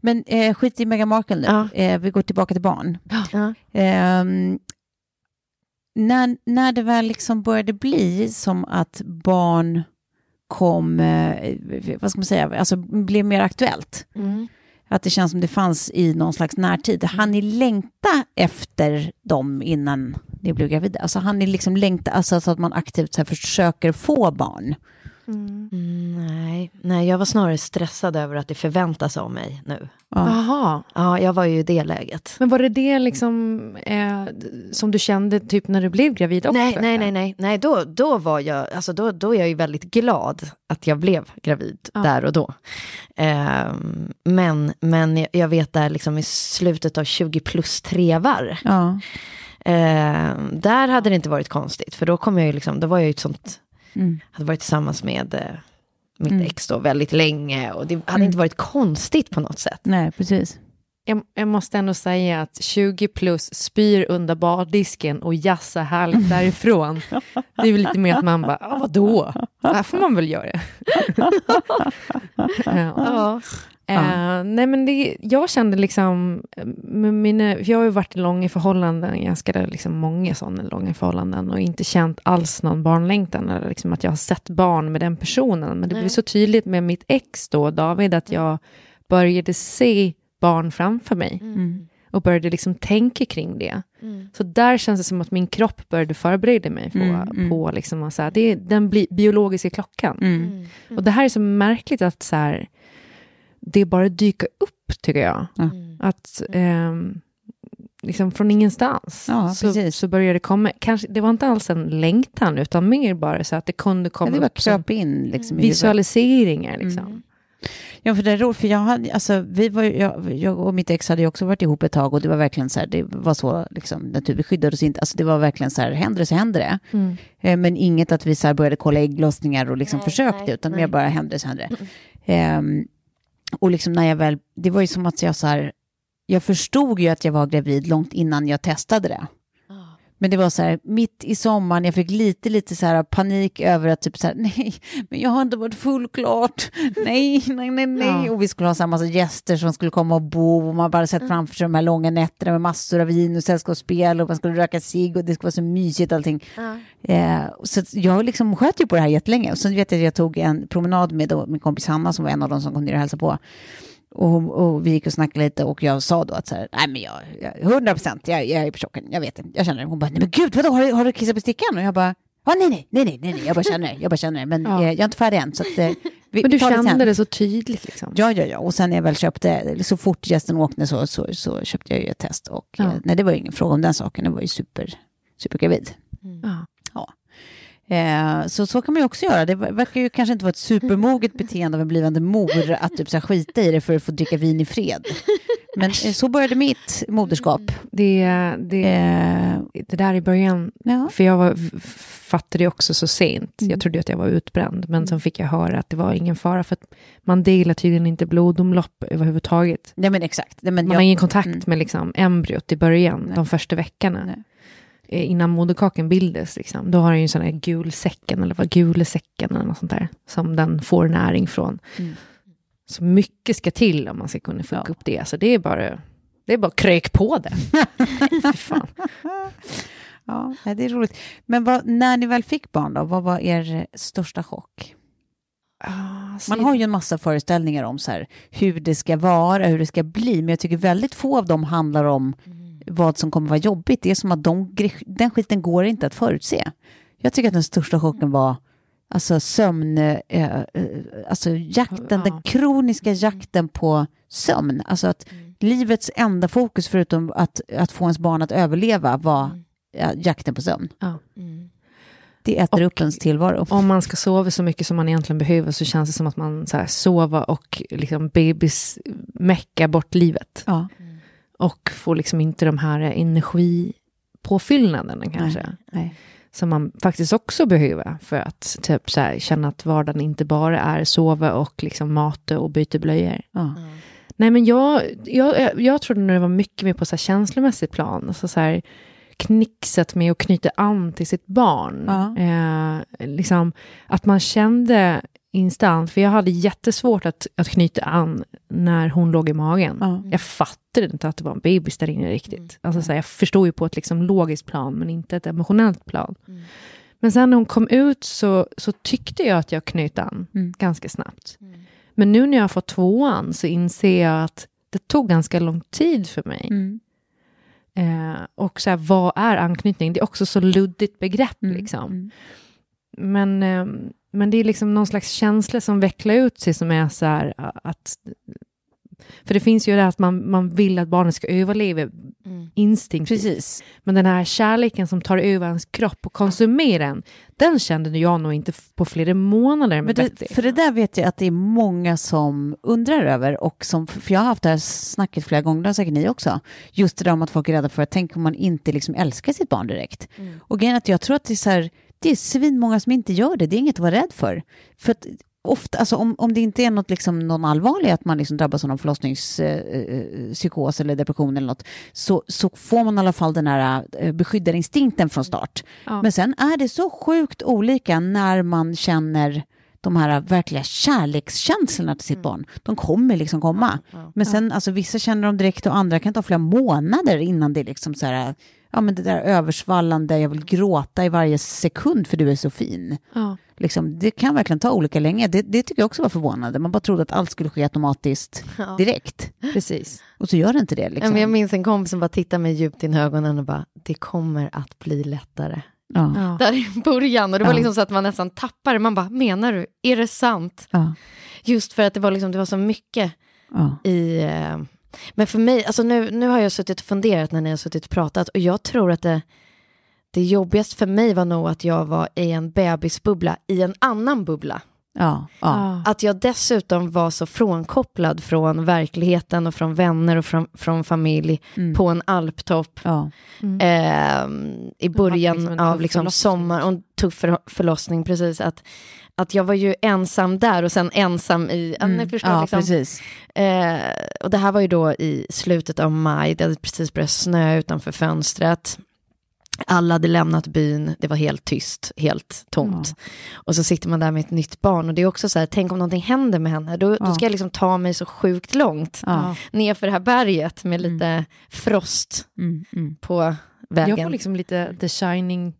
Men eh, skit i Meghan Markle nu. Ja. Eh, vi går tillbaka till barn. Ja. Ehm, när, när det väl liksom började bli som att barn kom, eh, vad ska man säga, alltså blev mer aktuellt. Mm. Att det känns som det fanns i någon slags närtid. Han ni längta efter dem innan ni blev gravida? Alltså han ni liksom längta, alltså så att man aktivt så försöker få barn? Mm, nej. nej, jag var snarare stressad över att det förväntas av mig nu. Ja. Jaha. Ja, jag var ju i det läget. Men var det det liksom eh, som du kände typ när du blev gravid också? Nej, nej, nej, nej, nej. Då, då var jag, alltså då, då är jag ju väldigt glad att jag blev gravid Ja. där och då. Ehm, men, men jag- vet där liksom i slutet av 20 plus trevar, Ja. ehm, där hade det inte varit konstigt, för då kom jag ju liksom, då var jag ju ett sånt, Mm. hade varit tillsammans med eh, mitt Mm. ex då väldigt länge och det hade Mm. inte varit konstigt på något sätt. Nej, precis. Jag, jag måste ändå säga att 20 plus spyr under bardisken och jassa härligt därifrån. Det är väl lite mer att man bara, ah, vadå? Så här får man väl göra. ja. Ja. Eh, nej men det, jag kände liksom, med mina, för jag har ju varit i långa förhållanden, ganska liksom många sådana långa förhållanden och inte känt alls någon barnlängtan eller liksom att jag har sett barn med den personen. Men det Nej. blev så tydligt med mitt ex då, David, att jag började se barn framför mig Mm. och började liksom tänka kring det. Mm. Så där känns det som att min kropp började förbereda mig på, Mm, mm. på liksom att så här, det är den bi- biologiska klockan. Mm. Mm. Och det här är så märkligt att så här, det bara dyker upp, tycker jag. Mm. Att ehm, liksom från ingenstans Ja, så, precis. så började det komma, kanske, det var inte alls en längtan, utan mer bara så att det kunde Ja, komma det var upp som in liksom, visualiseringar. Liksom. Mm. Ja, för det är roligt, för jag hade, alltså, vi var, jag, jag och mitt ex hade ju också varit ihop ett tag och det var verkligen så här, det var så, liksom, natur, vi skyddade oss inte, alltså det var verkligen så här, händer det så händer det. Mm. Eh, men inget att vi så här började kolla ägglossningar och liksom Nej, försökte, nej, utan nej. mer bara händer det så händer det. Ehm, och liksom när jag väl, det var ju som att jag så här, jag förstod ju att jag var gravid långt innan jag testade det. Men det var så här, mitt i sommaren, jag fick lite, lite så här panik över att typ så här, nej, men jag har inte varit full klart. Nej, nej, nej, nej. Ja. Och vi skulle ha så här massa gäster som skulle komma och bo och man bara sett framför sig de här långa nätterna med massor av vin och sällskapsspel och man skulle röka cigg och det skulle vara så mysigt allting. Eh, så jag liksom sköt ju på det här jättelänge. Och sen vet jag att jag tog en promenad med då, min kompis Hanna som var en av de som kom ner och hälsade på. Och, och vi gick och snackade lite och jag sa då att så här, nej men jag, jag 100 procent, jag, jag är på chocken, jag vet det, jag känner det. Hon bara, nej men gud, vadå, har du, har du kissat på stickan? Och jag bara, ja nej, nej, nej, nej, nej, nej, jag bara känner det, jag bara känner det, men Ja. eh, jag är inte färdig än. Så att, eh, vi, Men du det kände det så tydligt liksom. Ja, ja, ja, och sen när jag väl köpte, så fort gästen åkte så, så, så köpte jag ju ett test. Och Ja. eh, nej, det var ju ingen fråga om den saken, det var ju super, supergravid. Ja. Eh, så så kan man ju också göra. Det verkar ju kanske inte vara ett supermoget beteende av en blivande mor att typ så här skita i det för att få dricka vin i fred. Men eh, så började mitt moderskap. Det, det, Eh, det där i början, ja. för jag var, fattade det också så sent. Mm. Jag trodde att jag var utbränd, men sen fick jag höra att det var ingen fara, för att man delar tydligen inte blodomlopp överhuvudtaget. Nej men exakt. Nej, men Man jag, har ingen kontakt Mm. med liksom embryot i början, Nej. de första veckorna. Nej. Eh, Innan moderkakan bildas, liksom. då har den ju en sån här gulsäcken, eller vad gulesäcken eller något sånt där, som den får näring från. Mm. Så mycket ska till om man ska kunna få Ja. upp det, så det är bara, det är bara krök på det. Fan. Ja, det är roligt. Men vad, när ni väl fick barn då, vad var er största chock? Man har ju en massa föreställningar om så här, hur det ska vara, hur det ska bli, men jag tycker väldigt få av dem handlar om vad som kommer vara jobbigt. Det är som att de, den skiten går inte att förutse. Jag tycker att den största chocken var alltså sömn, eh, eh, alltså jakten, Ja. den kroniska jakten på sömn. Alltså att livets enda fokus förutom att, att få ens barn att överleva var ja, jakten på sömn. Ja. Det äter Och- upp ens tillvaro. Om man ska sova så mycket som man egentligen behöver så känns det som att man så här, sova och liksom bebis mecka bort livet. Ja. Och får liksom inte de här energipåfyllnaderna kanske. Nej. Som man faktiskt också behöver för att typ så här, känna att vardagen inte bara är sova och liksom mata och byta blöjor. Ja. Nej men jag, jag, jag trodde nog det var mycket mer på så här känslomässigt plan. Alltså så här, knixet med att knyta an till sitt barn. Ja. Eh, liksom, att man kände instant, för jag hade jättesvårt att, att knyta an när hon låg i magen. Ja. Jag fattade inte att det var en bebis där inne riktigt. Alltså, så här, jag förstod ju på ett liksom, logiskt plan, men inte ett emotionellt plan. Men sen när hon kom ut så, så tyckte jag att jag knöt an Mm. ganska snabbt. Men nu när jag har fått tvåan så inser jag att det tog ganska lång tid för mig. Mm. Eh, och så här, vad är anknytning? Det är också så luddigt begrepp. Mm. Liksom. Mm. Men, eh, men det är liksom någon slags känsla som vecklar ut sig som är så här att... För det finns ju det att man, man vill att barnet ska överleva instinktivt. Precis. Men den här kärleken som tar över ens kropp och konsumerar en, den kände jag nog inte på flera månader med Men det, för det där vet jag att det är många som undrar över och som, för jag har haft det här snacket flera gånger, det har säkert ni också, just det där om att folk är rädda för att tänk om man inte liksom älskar sitt barn direkt. Och grejen är att jag tror att det är så här, det är svinmånga som inte gör det, det är inget att vara rädd för. För att ofta, alltså om, om det inte är något, liksom, någon allvarlig, att man liksom drabbas av någon förlossningspsykos eller depression eller något, så, så får man i alla fall den här eh, beskyddarinstinkten från start. Ja. Men sen är det så sjukt olika när man känner de här verkliga kärlekskänslorna till sitt barn. De kommer liksom komma. Men sen, alltså vissa känner dem direkt och andra kan ta flera månader innan det liksom så här, ja men det där översvallande, jag vill gråta i varje sekund för du är så fin. Ja. Liksom, det kan verkligen ta olika länge. Det, det tycker jag också var förvånande. Man bara trodde att allt skulle ske automatiskt Ja. direkt. Precis. Och så gör det inte det. Liksom. men jag minns en kompis som bara tittade mig djupt in i ögonen och bara, det kommer att bli lättare. ja. Där i början, och det var liksom så att man nästan tappade, man bara, menar du, är det sant? Just för att det var, liksom, det var så mycket i... Men för mig, alltså nu, nu har jag suttit och funderat när ni har suttit och pratat, och jag tror att det, det jobbigaste för mig var nog att jag var i en bebisbubbla i en annan bubbla. Ja. Ja. Att jag dessutom var så frånkopplad från verkligheten och från vänner och från, från familj Mm. på en alptopp. Ja. ehm, I början liksom av liksom sommar och en tuff för, förlossning, precis. Att, att jag var ju ensam där och sen ensam i, ja, ni förstår, Mm. ja, liksom, precis. Eh, och det här var ju då i slutet av maj, det hade precis börjat snö utanför fönstret. Alla hade lämnat byn, det var helt tyst, helt tomt. Och så sitter man där med ett nytt barn och det är också så här, tänk om någonting händer med henne, då, då ska jag liksom ta mig så sjukt långt Ja. ner för det här berget med lite frost Mm, mm. på vägen. Jag får liksom lite The Shining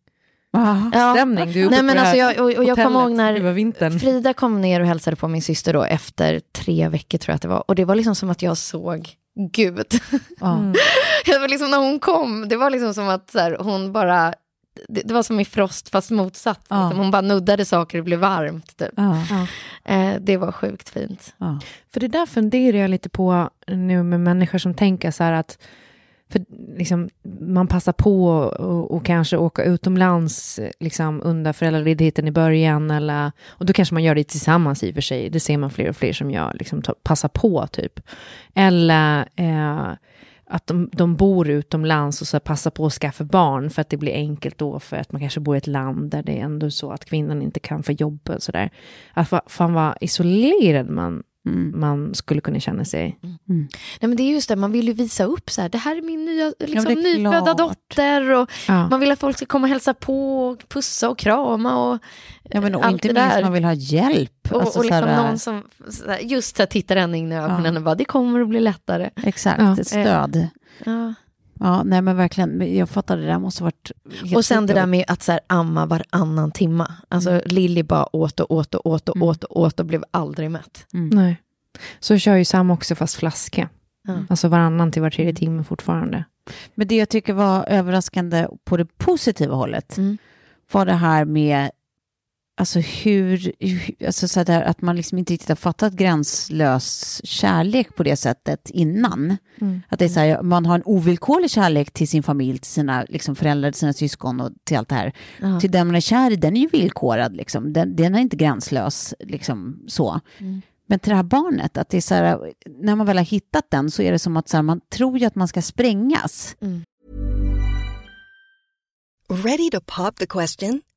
Ja. Ja. stämning. Du är Nej, men alltså jag, och, och jag kommer ihåg hotellet när. Frida kom ner och hälsade på min syster då efter tre veckor tror jag att det var. Och det var liksom som att jag såg Gud. Var liksom när hon kom, det var liksom som att så här, hon bara, det, det var som i Frost fast motsatt. Ja. Liksom, hon bara nuddade saker och det blev varmt. Typ. Ja. Eh, det var sjukt fint. Ja. För det där funderar jag lite på nu med människor som tänker så här att för liksom, man passar på och, och kanske åka utomlands liksom, under föräldraledigheten i början. Eller, och då kanske man gör det tillsammans i och för sig. Det ser man fler och fler som gör, liksom, ta, passar på typ. Eller eh, att de, de bor utomlands och så passar på att skaffa barn för att det blir enkelt då för att man kanske bor i ett land där det är ändå så att kvinnan inte kan få jobb och sådär. Att fan vad isolerad man, man skulle kunna känna sig. Nej, men det är just det, man vill ju visa upp så här, det här är min nya liksom, det är nyfödda klart. dotter. Och Ja. Man vill att folk ska komma och hälsa på, och pussa och krama. Och, Ja, men och allt inte det minst där. man vill ha hjälp. Och, Alltså, och liksom så här, någon som så här, just så här, tittar en in i ögonen och bara, det kommer att bli lättare. Exakt, Ja. ett stöd. Ja. Ja, nej men verkligen. Jag fattar, det där måste varit... Och sen det där med att så här, amma varannan timma. Alltså Mm. Lilly bara åt och åt och åt och åt och åt och blev aldrig mätt. Nej. Så kör ju Sam också fast flaska. Ja. Alltså varannan till var tredje timme fortfarande. Men det jag tycker var överraskande på det positiva hållet Mm. var det här med Alltså hur, alltså så där, att man liksom inte riktigt har fattat gränslös kärlek på det sättet innan. Att det är så här, man har en ovillkorlig kärlek till sin familj, till sina liksom, föräldrar, till sina syskon och till allt det här. Ja. Till den man är kär i, den är ju villkorad, liksom. den, den är inte gränslös. Liksom, så. Men till det här barnet, att det är så här, när man väl har hittat den så är det som att så här, man tror ju att man ska sprängas. Ready to pop the question?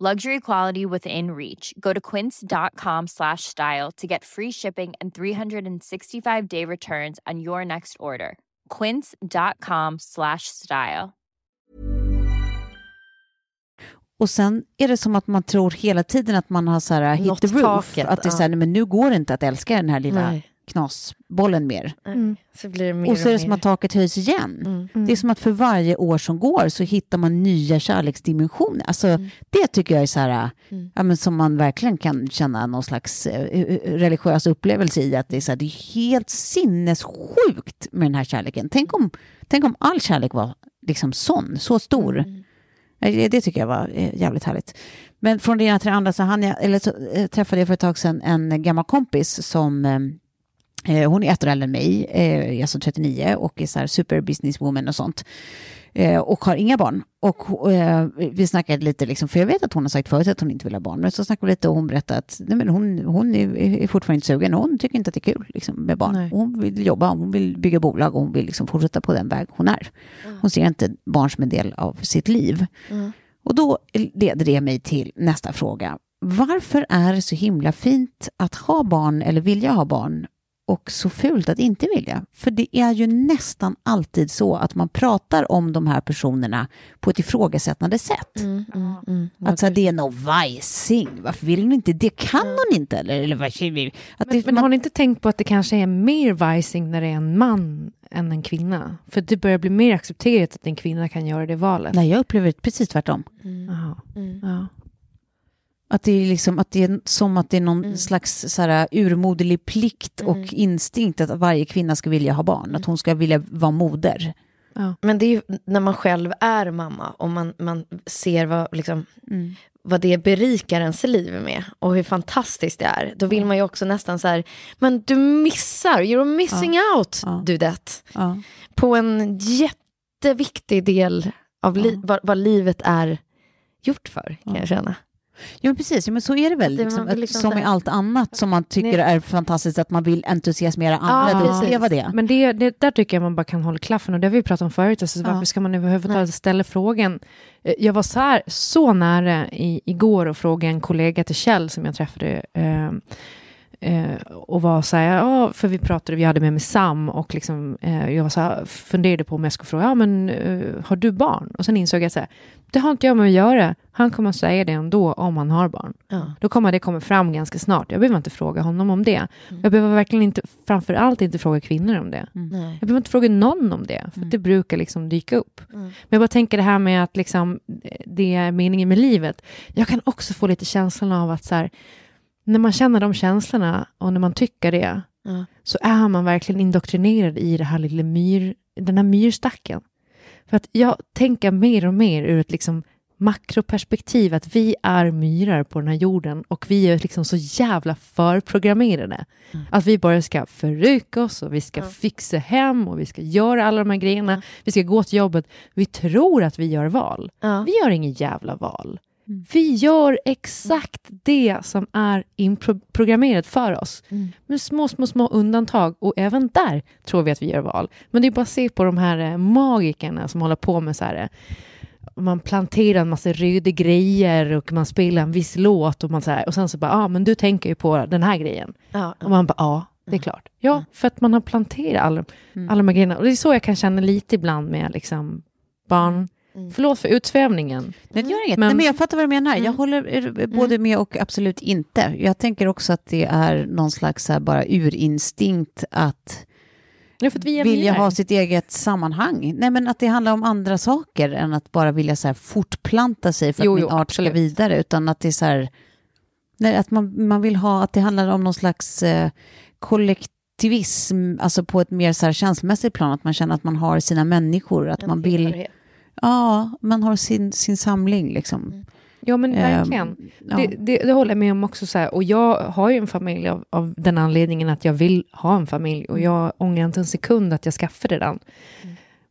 Luxury quality within reach. Go to quince.com slash style to get free shipping and 365 day returns on your next order. Quince.com slash style. Och sen är det som att man tror hela tiden att man har så här hit the roof. taket, att det är så här, nej, men nu går det inte att älska den här lilla Nej. Knasbollen mer. Så blir det mer Och så är det mer. som att taket höjs igen. Mm. Det är som att för varje år som går så hittar man nya kärleksdimensioner. Alltså, Mm. Det tycker jag är så här, ja, men som man verkligen kan känna någon slags eh, religiös upplevelse i. Att det är, så här, det är helt sinnessjukt med den här kärleken. Tänk om, tänk om all kärlek var liksom sån, så stor. Mm. Eh, Det tycker jag var eh, jävligt härligt. Men från det ena till det andra så, jag, eller så eh, träffade jag för ett tag sedan en gammal kompis som eh, Eh, hon är ett år äldre än mig, eh, jag är alltså 39 och är så här super businesswoman och sånt. Eh, och har inga barn. Och eh, vi snackade lite, liksom, för jag vet att hon har sagt förut att hon inte vill ha barn. Men så snackade vi lite och hon berättade att nej, men hon, hon är, fortfarande inte sugen och hon tycker inte att det är kul liksom, med barn. Hon vill jobba, hon vill bygga bolag och hon vill liksom fortsätta på den väg hon är. Hon ser inte barn som en del av sitt liv. Och då leder det mig till nästa fråga. Varför är det så himla fint att ha barn eller vilja ha barn och så fult att inte vilja? För det är ju nästan alltid så att man pratar om de här personerna på ett ifrågasättande sätt. Mm, mm, mm. Att så här, det är nog vajsing, varför vill hon inte? Det kan hon inte eller? eller vad, att Men, det, men man, har ni inte tänkt på att det kanske är mer vajsing när det är en man än en kvinna? För det börjar bli mer accepterat att en kvinna kan göra det valet. Nej, jag upplever det precis tvärtom. Jaha. Mm. Ja. Att det är, liksom, att det är som att det är någon Mm. slags så här, urmoderlig plikt Mm. och instinkt att varje kvinna ska vilja ha barn, att hon ska vilja vara moder. Men det är ju när man själv är mamma och man, man ser vad, liksom, Mm. vad det berikar ens liv med och hur fantastiskt det är. Då vill man ju också nästan så här, men du missar, you're missing out, Ja. du det. Ja. På en jätteviktig del av li- Ja. vad, vad livet är gjort för, kan Ja. jag känna. Ja, precis. Ja, men så är det väl. Det- Liksom, liksom som i allt annat som man tycker Nej. är fantastiskt, att man vill entusiasmera andra Ja, att uppleva det. Men det, det, där tycker jag man bara kan hålla klaffen och det har vi pratat om förut. Alltså, Ja. Varför ska man överhuvudtaget ställa frågan? Eh, Jag var så, här, så nära i, igår och frågade en kollega till Kjell som jag träffade eh, eh, och var så här, ja, för vi pratade, vi hade med mig Sam och liksom, eh, jag var så här, funderade på om jag skulle fråga, ja men eh, har du barn? Och sen insåg jag så här, det har inte jag med att göra. Han kommer att säga det ändå om han har barn. Ja. Då kommer det komma fram ganska snart. Jag behöver inte fråga honom om det. Jag behöver verkligen inte, framför allt inte fråga kvinnor om det. Nej. Jag behöver inte fråga någon om det, för det brukar liksom dyka upp. Mm. Men jag bara tänker det här med att liksom, det är meningen med livet. Jag kan också få lite känslan av att så här, när man känner de känslorna och när man tycker det, Ja. så är man verkligen indoktrinerad i det här lilla myr, den här myrstacken. För att jag tänker mer och mer ur ett liksom makroperspektiv att vi är myrar på den här jorden och vi är liksom så jävla förprogrammerade. Att vi bara ska förrycka oss och vi ska fixa hem och vi ska göra alla de här grejerna. Vi ska gå till jobbet. Vi tror att vi gör val. Vi gör inget jävla val. Vi gör exakt det som är inprogrammerat för oss. Med små, små, små undantag. Och även där tror vi att vi gör val. Men det är bara att se på de här eh, magikerna som håller på med så här... eh, Man planterar en massa röda grejer och man spelar en viss låt och, man så här, och sen så bara, ja ah, men du tänker ju på den här grejen. Ja. Och man bara, ja, det är klart. Ja, för att man har planterat alla, alla de här grejerna. Och det är så jag kan känna lite ibland med liksom barn. Förlåt för utsvävningen. Nej, det gör inget. Men- Nej, men jag fattar vad du menar. Jag håller både med och absolut inte. Jag tänker också att det är någon slags här, bara urinstinkt att Ja, för att vi vilja ha sitt eget sammanhang. Nej, men att det handlar om andra saker än att bara vilja så här, fortplanta sig för Jo, att min art ska vidare, utan att det är så här, nej, att man, man vill ha, att det handlar om någon slags eh, kollektivism, alltså på ett mer så här, känslomässigt plan, att man känner att man har sina människor, att man vill, Tillhörighet. Ja, man har sin, sin samling liksom. Ja, men verkligen. Ehm, ja. Det, det, det håller jag med om också. Så här. Och jag har ju en familj av, av den anledningen att jag vill ha en familj. Och jag ångrar inte en sekund att jag skaffade den.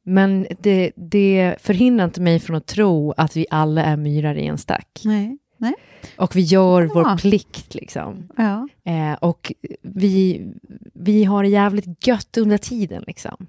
Men det, det förhindrar inte mig från att tro att vi alla är myrar i en stack. Nej, nej. Och vi gör Ja. vår plikt liksom. Ja. Eh, och vi, vi har det jävligt gött under tiden liksom.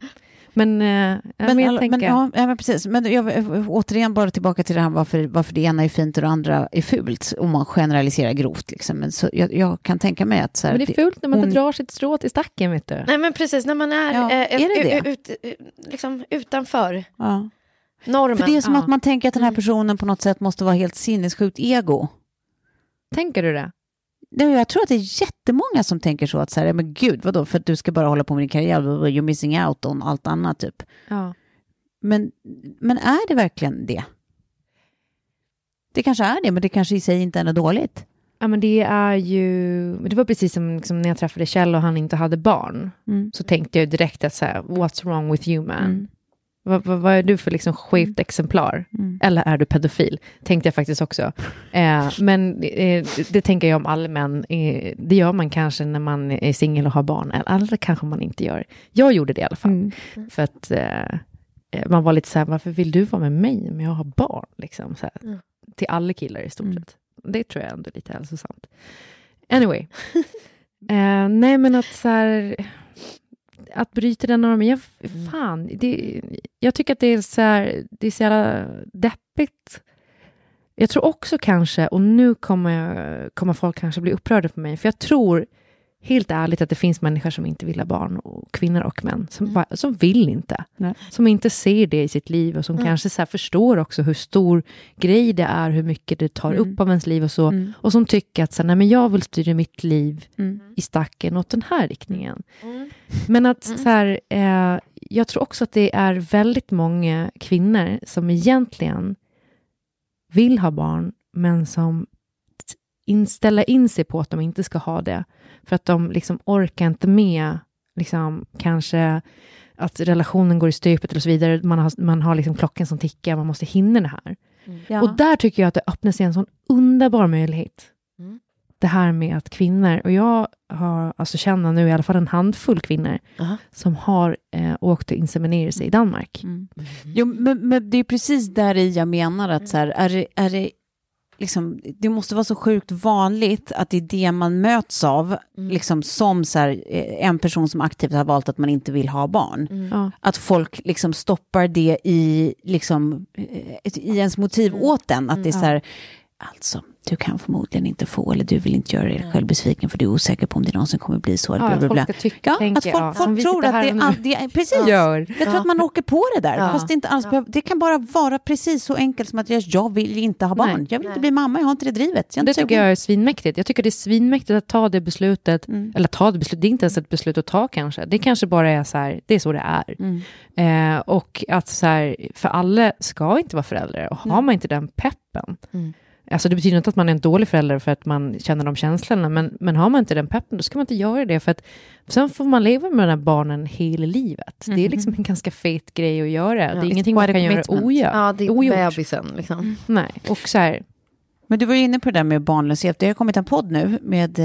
Men, eh, ja, men, jag tänker... men, ja, ja, men precis. Men jag, återigen bara tillbaka till det här varför, varför det ena är fint och det andra är fult. Om man generaliserar grovt. Liksom. Men så, jag, jag kan tänka mig att... Så här, men det är fult när man hon- bedrar sitt strå till stacken, vet du. Nej men precis, när man är, Ja, eh, är det ut- det? Ut, ut, liksom utanför Ja. normen. För det är som Ja. att man tänker att den här Mm. personen på något sätt måste vara helt sinnessjukt ego. Tänker du det? Jag tror att det är jättemånga som tänker så att så här, men gud, vadå, för att du ska bara hålla på med din karriär, you're missing out on allt annat typ. Ja. Men, men är det verkligen det? Det kanske är det, men det kanske i sig inte är något dåligt. Ja, men det är ju... Det var precis som liksom, när jag träffade Kjell och han inte hade barn. Mm. Så tänkte jag direkt att så här, what's wrong with you man? Mm. Vad, vad, vad är du för liksom skevt exemplar? Mm. Eller är du pedofil? Tänkte jag faktiskt också. Eh, men eh, det tänker jag om alla män. Eh, det gör man kanske när man är singel och har barn. Eller kanske man inte gör. Jag gjorde det i alla fall. Mm. För att eh, man var lite så här, varför vill du vara med mig om jag har barn? Liksom, så här. Mm. Till alla killar i stort Mm. sett. Det tror jag ändå är lite hälsosamt. Anyway. eh, nej, men att så här, att bryta den normen, jag, fan, det, jag tycker att det är så här, det är så jävla deppigt. Jag tror också kanske, och nu kommer, jag, kommer folk kanske bli upprörda på mig, för jag tror helt ärligt att det finns människor som inte vill ha barn, och kvinnor och män, som, Mm. som vill inte. Nej. Som inte ser det i sitt liv och som Mm. kanske så här förstår också hur stor grej det är, hur mycket det tar Mm. upp av ens liv och så. Mm. Och som tycker att så här, nej, men jag vill styra mitt liv Mm. i stacken åt den här riktningen. Men att så här, eh, jag tror också att det är väldigt många kvinnor som egentligen vill ha barn, men som in, ställer in sig på att de inte ska ha det. För att de liksom orkar inte med, liksom, kanske att relationen går i stöpet eller så vidare. Man har, man har liksom klockan som tickar, man måste hinna det här. Ja. Och där tycker jag att det öppnar sig en sån underbar möjlighet. Mm. Det här med att kvinnor, och jag har alltså känner nu i alla fall en handfull kvinnor Aha. som har eh, åkt och inseminerat sig i Danmark. Mm. Jo, men, men det är precis där i jag menar att så här, är det, är det, liksom, det måste vara så sjukt vanligt att det är det man möts av, liksom som så här, eh, en person som aktivt har valt att man inte vill ha barn. Ja. Att folk liksom stoppar det i, liksom, eh, i ens motiv åt den. Att det är så här, alltså, du kan förmodligen inte få, eller du vill inte göra dig själv besviken för du är osäker på om det någonsin kommer bli så. Ja, bla, att bla, folk bla. ska tycka, Ja, tänka, att folk, ja, folk tror att det, är- det är, precis. gör. Jag tror att man åker på det där, Ja. fast det inte alls behöver, det kan bara vara precis så enkelt som att jag, jag vill inte ha barn. Nej. Jag vill inte bli mamma, jag har inte det drivet. Det tycker jag är svinmäktigt. Jag tycker det är svinmäktigt att ta det beslutet, Mm. eller ta det beslutet, det är inte ens ett beslut att ta kanske. Det kanske bara är så här, det är så det är. Mm. Eh, och att så här, för alla ska inte vara föräldrar, och har man inte den peppen, Mm. Alltså det betyder inte att man är en dålig förälder för att man känner de känslorna, men, men har man inte den peppen, då ska man inte göra det, för att sen får man leva med de här barnen hela livet. Det är liksom en ganska fet grej att göra. det är ingenting man kan göra ogjort. Ja, det är ogjort. bebisen liksom. Nej, och så här, Men du var ju inne på det där med barnlöshet. Det har kommit en podd nu med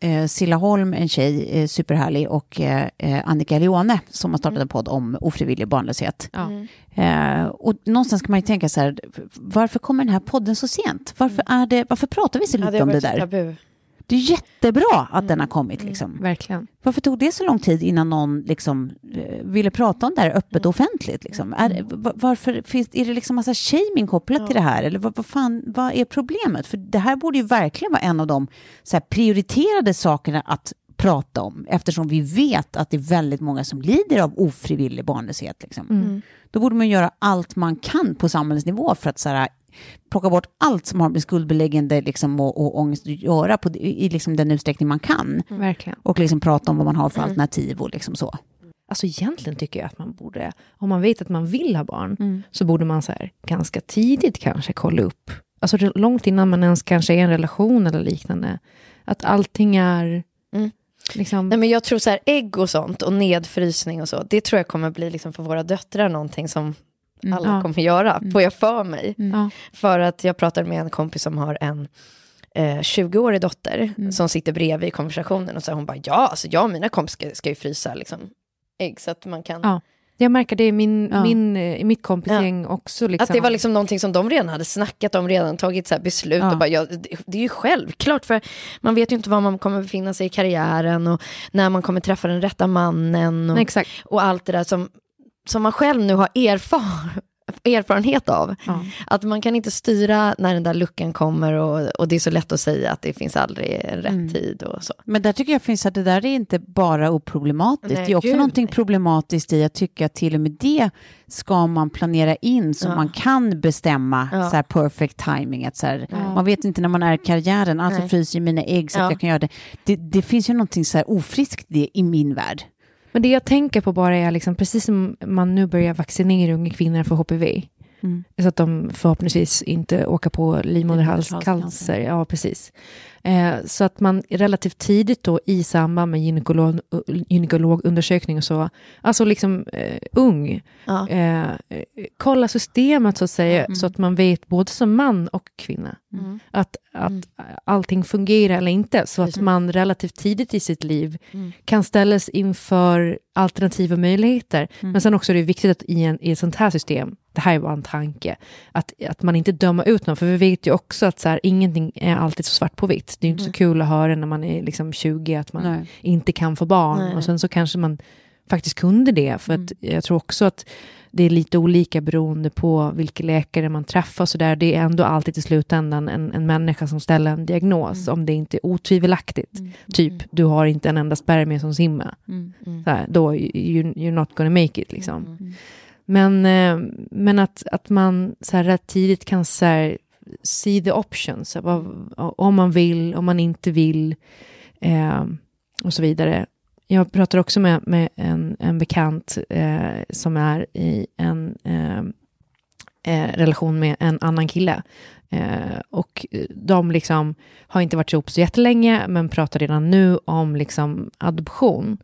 eh, Silla Holm, en tjej, eh, superhärlig, och eh, eh, Annika Leone som har startat en podd om ofrivillig barnlöshet. ja. Eh, och någonstans kan man ju tänka så här, varför kommer den här podden så sent? Varför, är det, varför pratar vi så Ja, lite det har om det där? tabu. Det är jättebra att den har kommit. Liksom. verkligen. Varför tog det så lång tid innan någon liksom, eh, ville prata om det här öppet och offentligt? Liksom? Är, va- varför finns, är det liksom massa shaming kopplat till det här? Eller vad, vad, fan, vad är problemet? För det här borde ju verkligen vara en av de så här, prioriterade sakerna att prata om eftersom vi vet att det är väldigt många som lider av ofrivillig barnlöshet. Liksom. Då borde man göra allt man kan på samhällsnivå för att så här, plocka bort allt som har med skuldbeläggande liksom, och, och ångest att göra på, i liksom, den utsträckning man kan. Verkligen. Och liksom prata om vad man har för alternativ och liksom så. Alltså egentligen tycker jag att man borde, om man vet att man vill ha barn, Mm. så borde man så här, ganska tidigt kanske kolla upp, alltså långt innan man ens kanske är i en relation eller liknande, att allting är Mm. Liksom... Nej, men jag tror så här, ägg och sånt och nedfrysning och så, det tror jag kommer bli liksom för våra döttrar någonting som alla Ja. kommer göra, får jag för mig. Ja. För att jag pratade med en kompis som har en eh, 20-årig dotter Mm. som sitter bredvid i konversationen och så hon bara ja, alltså jag och mina kompisar ska, ska ju frysa liksom, ägg så att man kan... Ja. Jag märker det i min, Ja. min, eh, i mitt kompisgäng också. Liksom. Att det var liksom någonting som de redan hade snackat om, redan tagit så här beslut. Ja. Och bara, ja, det, är ju självklart, för man vet ju inte var man kommer befinna sig i karriären och när man kommer träffa den rätta mannen och, Exakt. och allt det där som, som man själv nu har erfar, erfarenhet av. Ja. Att man kan inte styra när den där luckan kommer och, och det är så lätt att säga att det finns aldrig en rätt Mm. tid och så. Men där tycker jag finns att det där är inte bara oproblematiskt. Nej, det är också gud, någonting nej. problematiskt i att tycka att till och med det ska man planera in så Ja. man kan bestämma Ja. så här perfect timing. Att så här, Ja. Man vet inte när man är i karriären, alltså Nej. fryser mina ägg så att Ja. jag kan göra det. det. Det finns ju någonting så här ofriskt det i min värld. Men det jag tänker på bara är, liksom, precis som man nu börjar vaccinera unga kvinnor för HPV, Mm. så att de förhoppningsvis inte åker på livmoderhalscancer. Ja, precis. Eh, så att man relativt tidigt då i samband med gynekolog, gynekologundersökning och så, alltså liksom eh, ung, Ja. eh, kolla systemet så att säga, Mm. så att man vet både som man och kvinna Mm. att, att allting fungerar eller inte, så att man relativt tidigt i sitt liv Mm. kan ställas inför alternativa möjligheter. Mm. Men sen också är det viktigt att i, en, i ett sånt här system, det här är bara en tanke, att, att man inte dömer ut någon, för vi vet ju också att så här, ingenting är alltid så svart på vitt. Det är inte så kul att höra när man är liksom 20 att man Nej. inte kan få barn Nej. och sen så kanske man faktiskt kunde det. För att jag tror också att det är lite olika beroende på vilka läkare man träffar. Så där. Det är ändå alltid i slutändan en, en människa som ställer en diagnos, om det inte är otvivelaktigt. Typ, du har inte en enda spermie som simmar. Så här, då you, you're not gonna make it. Liksom. Men, eh, men att, att man så här, tidigt kan så här, see the options. Om man vill, om man inte vill. Eh, och så vidare. Jag pratar också med, med en, en bekant eh, som är i en eh, eh, relation med en annan kille. Eh, och de liksom har inte varit ihop så jättelänge, men pratar redan nu om liksom adoption.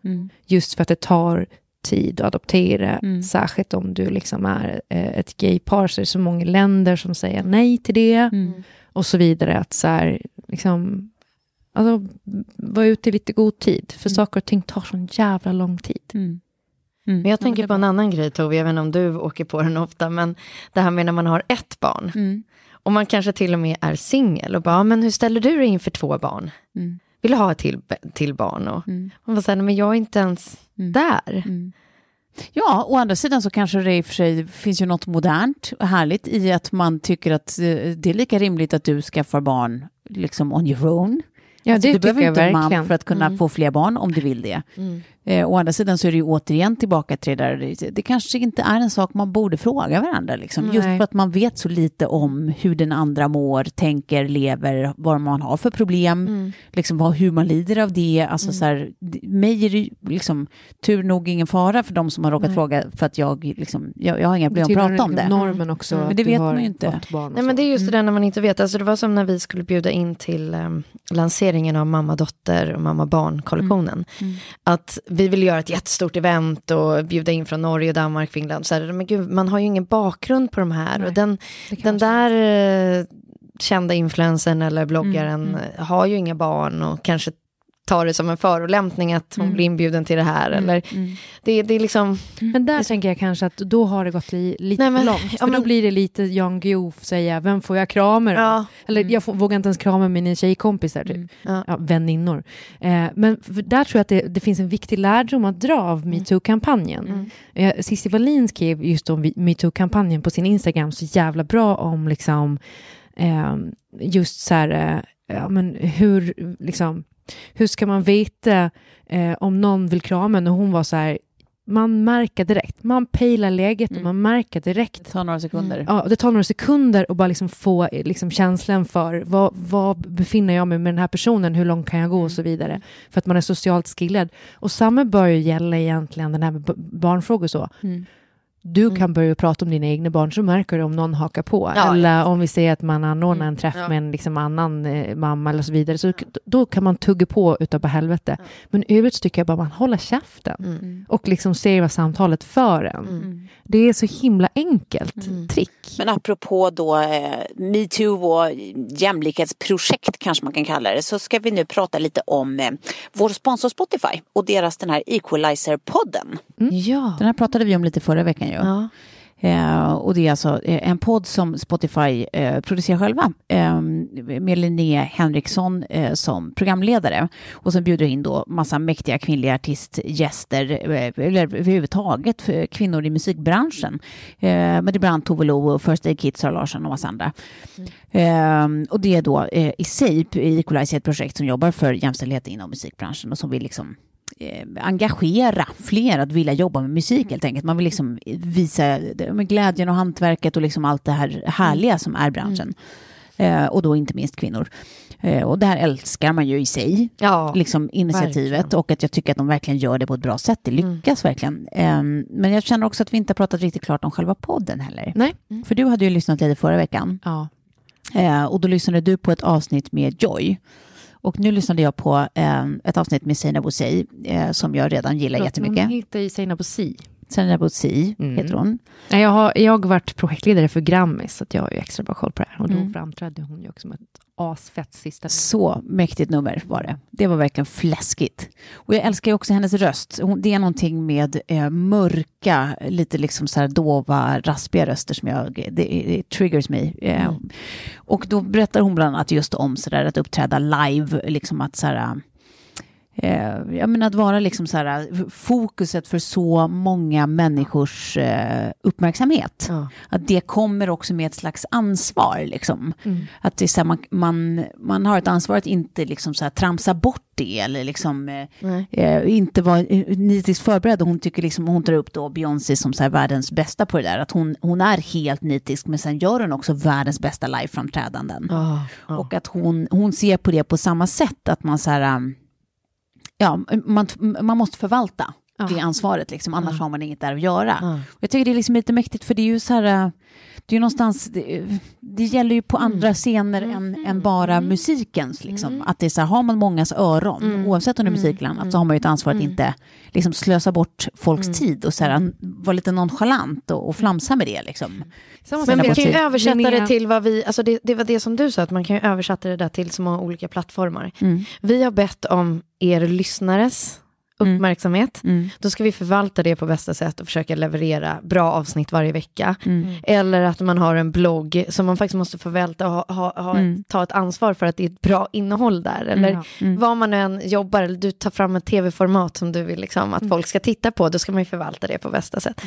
Just för att det tar tid att adoptera, särskilt om du liksom är eh, ett gaypar, så är det så många länder som säger nej till det, och så vidare. Att så här, liksom, alltså, var ute i lite god tid, för saker och ting tar sån jävla lång tid. Men jag tänker på en annan grej Tove, jag vet inte om du åker på den ofta, men det här med när man har ett barn. Mm. Och man kanske till och med är singel och bara, men hur ställer du dig inför två barn? Mm. Vill du ha ett till, till barn? Och man bara säger, men jag är inte ens Mm. där. Ja, å andra sidan så kanske det i och för sig finns ju något modernt och härligt i att man tycker att eh, det är lika rimligt att du skaffar barn liksom on your own. Ja, Alltså, det du behöver inte en man för att kunna få fler barn om du vill det. Eh, å andra sidan så är det ju återigen tillbaka till det där, det- kanske inte är en sak man borde fråga varandra. Liksom. Just Nej. för att man vet så lite om hur den andra mår, tänker, lever, vad man har för problem, liksom, vad, hur man lider av det. Alltså, så här, mig är det liksom, tur nog ingen fara för de som har råkat fråga, för att jag, liksom, jag, jag har inga problem att prata om det. normen också. Men att det vet man ju inte. Nej men det är just det där när man inte vet, alltså det var som när vi skulle bjuda in till um, lanseringen av mamma-dotter och mamma-barn-kollektionen. Att vi ville göra ett jättestort event och bjuda in från Norge, Danmark, Finland. Så här, men gud, man har ju ingen bakgrund på de här. Och den, den där eh, kända influensen eller bloggaren eh, har ju inga barn och kanske tar det som en förolämpning att hon blir inbjuden till det här. Eller, det, det är liksom... Men där tänker jag kanske att då har det gått li, lite Nej, men- för långt. ja, För då men- blir det lite Jan Guillou säga, vem får jag krama då? Ja. Eller jag får, vågar inte ens krama mina tjejkompisar, typ. Ja. Ja, väninnor. Eh, men där tror jag att det, det finns en viktig lärdom att dra av metoo-kampanjen. Eh, Cissi Wallin skrev just om metoo-kampanjen på sin Instagram så jävla bra om liksom eh, just så här, eh, ja, men hur, liksom, hur ska man veta eh, om någon vill krama en? Och hon var så här, man märker direkt, man pejlar läget och man märker direkt. Det tar några sekunder. Ja, det tar några sekunder att bara liksom få eh, liksom känslan för vad, vad befinner jag mig med den här personen, hur långt kan jag gå och så vidare. För att man är socialt skillad. Och samma bör ju gälla egentligen den här med barnfrågor och så. Du kan börja prata om dina egna barn så märker du om någon hakar på. Ja, eller om vi säger att man anordnar en träff Ja. med en liksom annan eh, mamma eller så vidare. Så då kan man tugga på utav bara helvete. Men i övrigt tycker jag bara man håller käften. Och liksom ser vad samtalet för en. Det är så himla enkelt trick. Men apropå då eh, metoo och jämlikhetsprojekt kanske man kan kalla det så ska vi nu prata lite om eh, vår sponsor Spotify och deras den här Equalizer-podden. Ja. Den här pratade vi om lite förra veckan ju. Ja. Eh, och det är alltså eh, en podd som Spotify eh, producerar själva eh, med Linnea Henriksson eh, som programledare. Och sen bjuder in då massa mäktiga kvinnliga artistgäster, eh, eller överhuvudtaget för kvinnor i musikbranschen. Eh, men det är bland annat Tove Lo och First Aid Kit, Sara Larsson och massa andra. Eh, och det är då eh, i sig i Equalize ett projekt som jobbar för jämställdhet inom musikbranschen och som vill liksom eh, engagera fler att vilja jobba med musik helt enkelt. Man vill liksom visa det- med glädjen och hantverket och liksom allt det här härliga som är branschen. Eh, och då inte minst kvinnor. Eh, och det här älskar man ju i sig, Ja. liksom initiativet. verkligen. Och att jag tycker att de verkligen gör det på ett bra sätt. Det lyckas verkligen. Eh, men jag känner också att vi inte har pratat riktigt klart om själva podden heller. Nej. För du hade ju lyssnat lite förra veckan. Ja. Eh, och då lyssnade du på ett avsnitt med Joy. Och nu lyssnade jag på eh, ett avsnitt med Seinab Bouzei eh, som jag redan gillar jättemycket. Hon heter Seinabo Si. Seinab Bouzei Mm. heter hon. Jag har jag har varit projektledare för Grammis, så jag har ju extra bra koll på det här. Och då Mm. framträdde hon ju också med ett asfett sista. Så mäktigt nummer var det. Det var verkligen fläskigt. Och jag älskar ju också hennes röst. Hon, det är någonting med eh, mörka, lite liksom så här dova, raspiga röster som jag, det, det triggers mig. Eh, Och då berättar hon bland annat just om så där att uppträda live, liksom att så här, eh, jag menar att vara liksom så här, fokuset för så många människors eh, uppmärksamhet. Ja. Att det kommer också med ett slags ansvar. Liksom. Mm. Att det är så här, man, man, man har ett ansvar att inte liksom så här, tramsa bort det eller liksom, eh, eh, inte vara eh, nitiskt förberedd. Hon, tycker liksom, hon tar upp då Beyoncé som så här, världens bästa på det där. Att hon, hon är helt nitisk men sen gör hon också världens bästa liveframträdanden. Ja, ja. Och att hon, hon ser på det på samma sätt, att man så här, um, ja, man, man måste förvalta det ansvaret, liksom, annars har man inget där att göra. Ja. Och Jag tycker det är liksom lite mäktigt, för det är ju så här, det är ju någonstans, det, det gäller ju på andra scener än, än bara musikens. Liksom. Att det är så här, har man mångas öron, oavsett om det är musik eller annat, så har man ju ett ansvar att inte liksom, slösa bort folks tid och så här, vara lite nonchalant och, och flamsa med det. Liksom. Men vi kan ju översätta Linnea. det till vad vi, alltså det, det var det som du sa, att man kan ju översätta det där till så många olika plattformar. Mm. Vi har bett om er lyssnares uppmärksamhet. Mm. Då ska vi förvalta det på bästa sätt och försöka leverera bra avsnitt varje vecka. Mm. Eller att man har en blogg som man faktiskt måste förvalta och ha, ha, ha Mm. ta ett ansvar för att det är ett bra innehåll där. Eller. Mm. vad man än jobbar, eller du tar fram ett tv-format som du vill liksom, att folk ska titta på, då ska man ju förvalta det på bästa sätt.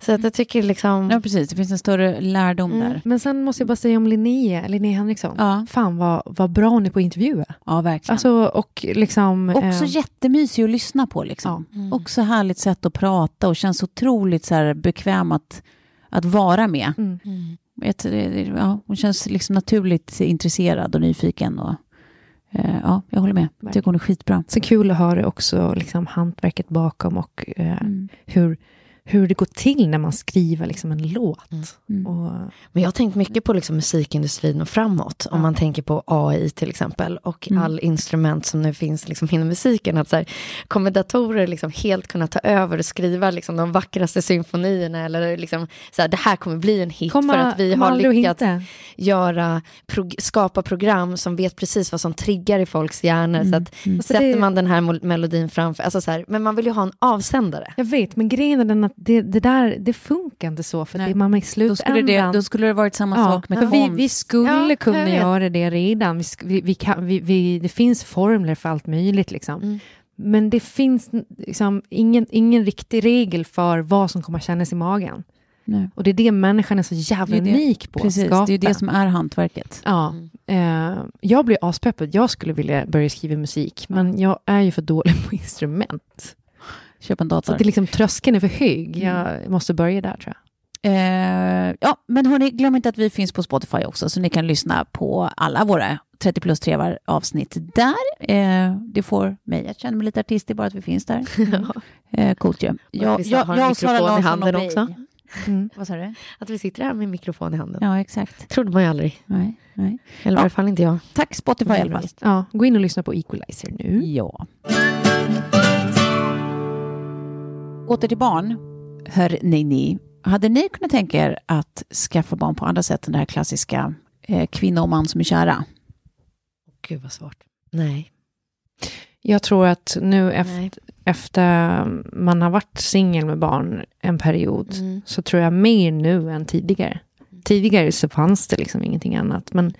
Så att jag tycker liksom... Ja, precis. Det finns en större lärdom Mm. där. Men sen måste jag bara säga om Linnea, Linnea Henriksson. Ja. Fan vad, vad bra hon är på att intervjua. Ja, verkligen. Alltså, och liksom... Också eh, jättemysig att lyssna på. Liksom. Också härligt sätt att prata och känns otroligt så här, bekväm att, att vara med. mm. Det- det- ja, hon känns liksom naturligt intresserad och nyfiken. Och, eh, ja, jag håller med. Jag tycker hon är skitbra. Så kul att höra också liksom, hantverket bakom och eh, Mm. hur, hur det går till när man skriver liksom, en låt. Mm. Och, Men jag har tänkt mycket på liksom musikindustrin och framåt. Om man tänker på AI till exempel och Mm. all instrument som nu finns liksom inom musiken. Att så här, kommer datorer liksom helt kunna ta över och skriva liksom de vackraste symfonierna? Eller liksom, så här, det här kommer bli en hit komma, för att vi har lyckats göra, prog- skapa program som vet precis vad som triggar i folks hjärnor. Så att Alltså sätter man den här melodin framför, alltså så här, men man vill ju ha en avsändare. Jag vet, men grejen är den att det, det där, det funkar inte så. För Nej. det, man i Då skulle, det, slutändan... då skulle det varit samma sak med för vi, konst. vi skulle Ja, kunna göra det redan. Vi, vi, kan, vi, vi, det finns formler för allt möjligt. Liksom. Mm. Men det finns liksom ingen, ingen riktig regel för vad som kommer kännas i magen. Nej. Och det är det människan är så jävla Det är det- unik på Precis, att skapa. det är ju det som är hantverket. Ja, eh, jag blir aspeppad. Jag skulle vilja börja skriva musik, men jag är ju för dålig på instrument. Köp en Så dator. att det liksom, tröskeln är för hög. Jag måste börja där tror jag. Eh, ja, men hörni, glöm inte att vi finns på Spotify också, så ni kan lyssna på alla våra 30 plus trevar avsnitt där. Eh, det får mig att känna mig lite artistig bara att vi finns där. Eh, coolt ju. Jag, har jag och Sara mikrofon i handen och också. Mm. Vad sa du? Att vi sitter här med mikrofon i handen. Ja, exakt. trodde man ju aldrig. Nej, nej. Eller i Ja. alla fall inte jag. Tack Spotify i alla fall. Ja, gå in och lyssna på Equalizer nu. Ja. Åter till barn. Hör ni, ni. Hade ni kunnat tänka er att skaffa barn på andra sätt än det här klassiska eh, kvinna och man som är kära? Gud vad svårt. Nej. Jag tror att nu efter, efter man har varit singel med barn en period, Mm. så tror jag mer nu än tidigare. Tidigare så fanns det liksom ingenting annat. Men,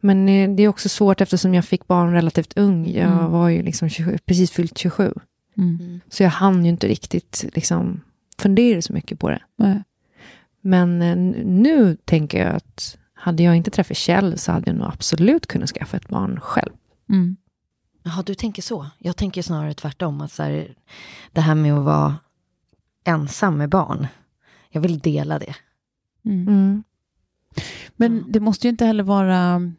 men eh, det är också svårt eftersom jag fick barn relativt ung. Jag Mm. var ju liksom 27, precis fyllt 27. Mm. Så jag hann ju inte riktigt liksom fundera så mycket på det. Nej. Men eh, nu tänker jag att hade jag inte träffat Kjell så hade jag nog absolut kunnat skaffa ett barn själv. Mm. Jaha, du tänker så. Jag tänker snarare tvärtom. Att så här, det här med att vara ensam med barn. Jag vill dela det. Mm. Men det måste ju inte heller vara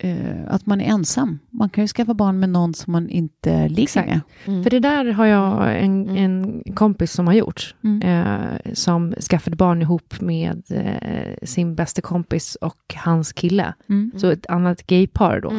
eh, att man är ensam. Man kan ju skaffa barn med någon som man inte ligger Exakt. med. Mm. För det där har jag en, en kompis som har gjort. Mm. Eh, som skaffade barn ihop med eh, sin bästa kompis och hans kille. Mm. Så ett annat gaypar då.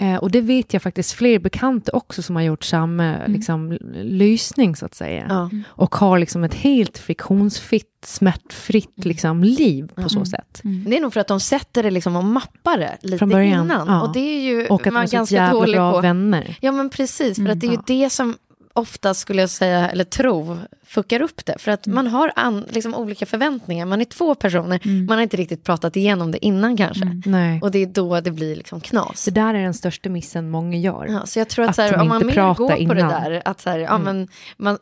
Mm. Mm. Eh, och det vet jag faktiskt fler bekanta också som har gjort samma liksom, l- lösning så att säga. Ja. Och har liksom ett helt friktionsfritt, smärtfritt liksom, liv på så Mm. sätt. Det är nog för att de sätter det liksom och mappar det lite Från början, innan. ja. Och det är ju Och att de man är så ganska jävla dålig bra på. vänner. Ja men precis, för att det är ju Mm. Det som ofta skulle jag säga, eller tro, fuckar upp det. För att man har an, liksom, olika förväntningar. Man är två personer, man har inte riktigt pratat igenom det innan kanske. Nej. Och det är då det blir liksom knas. Det där är den största missen många gör. Ja, så jag tror att, Att så här, om man mer går på det innan. där, att så här, ja, men, man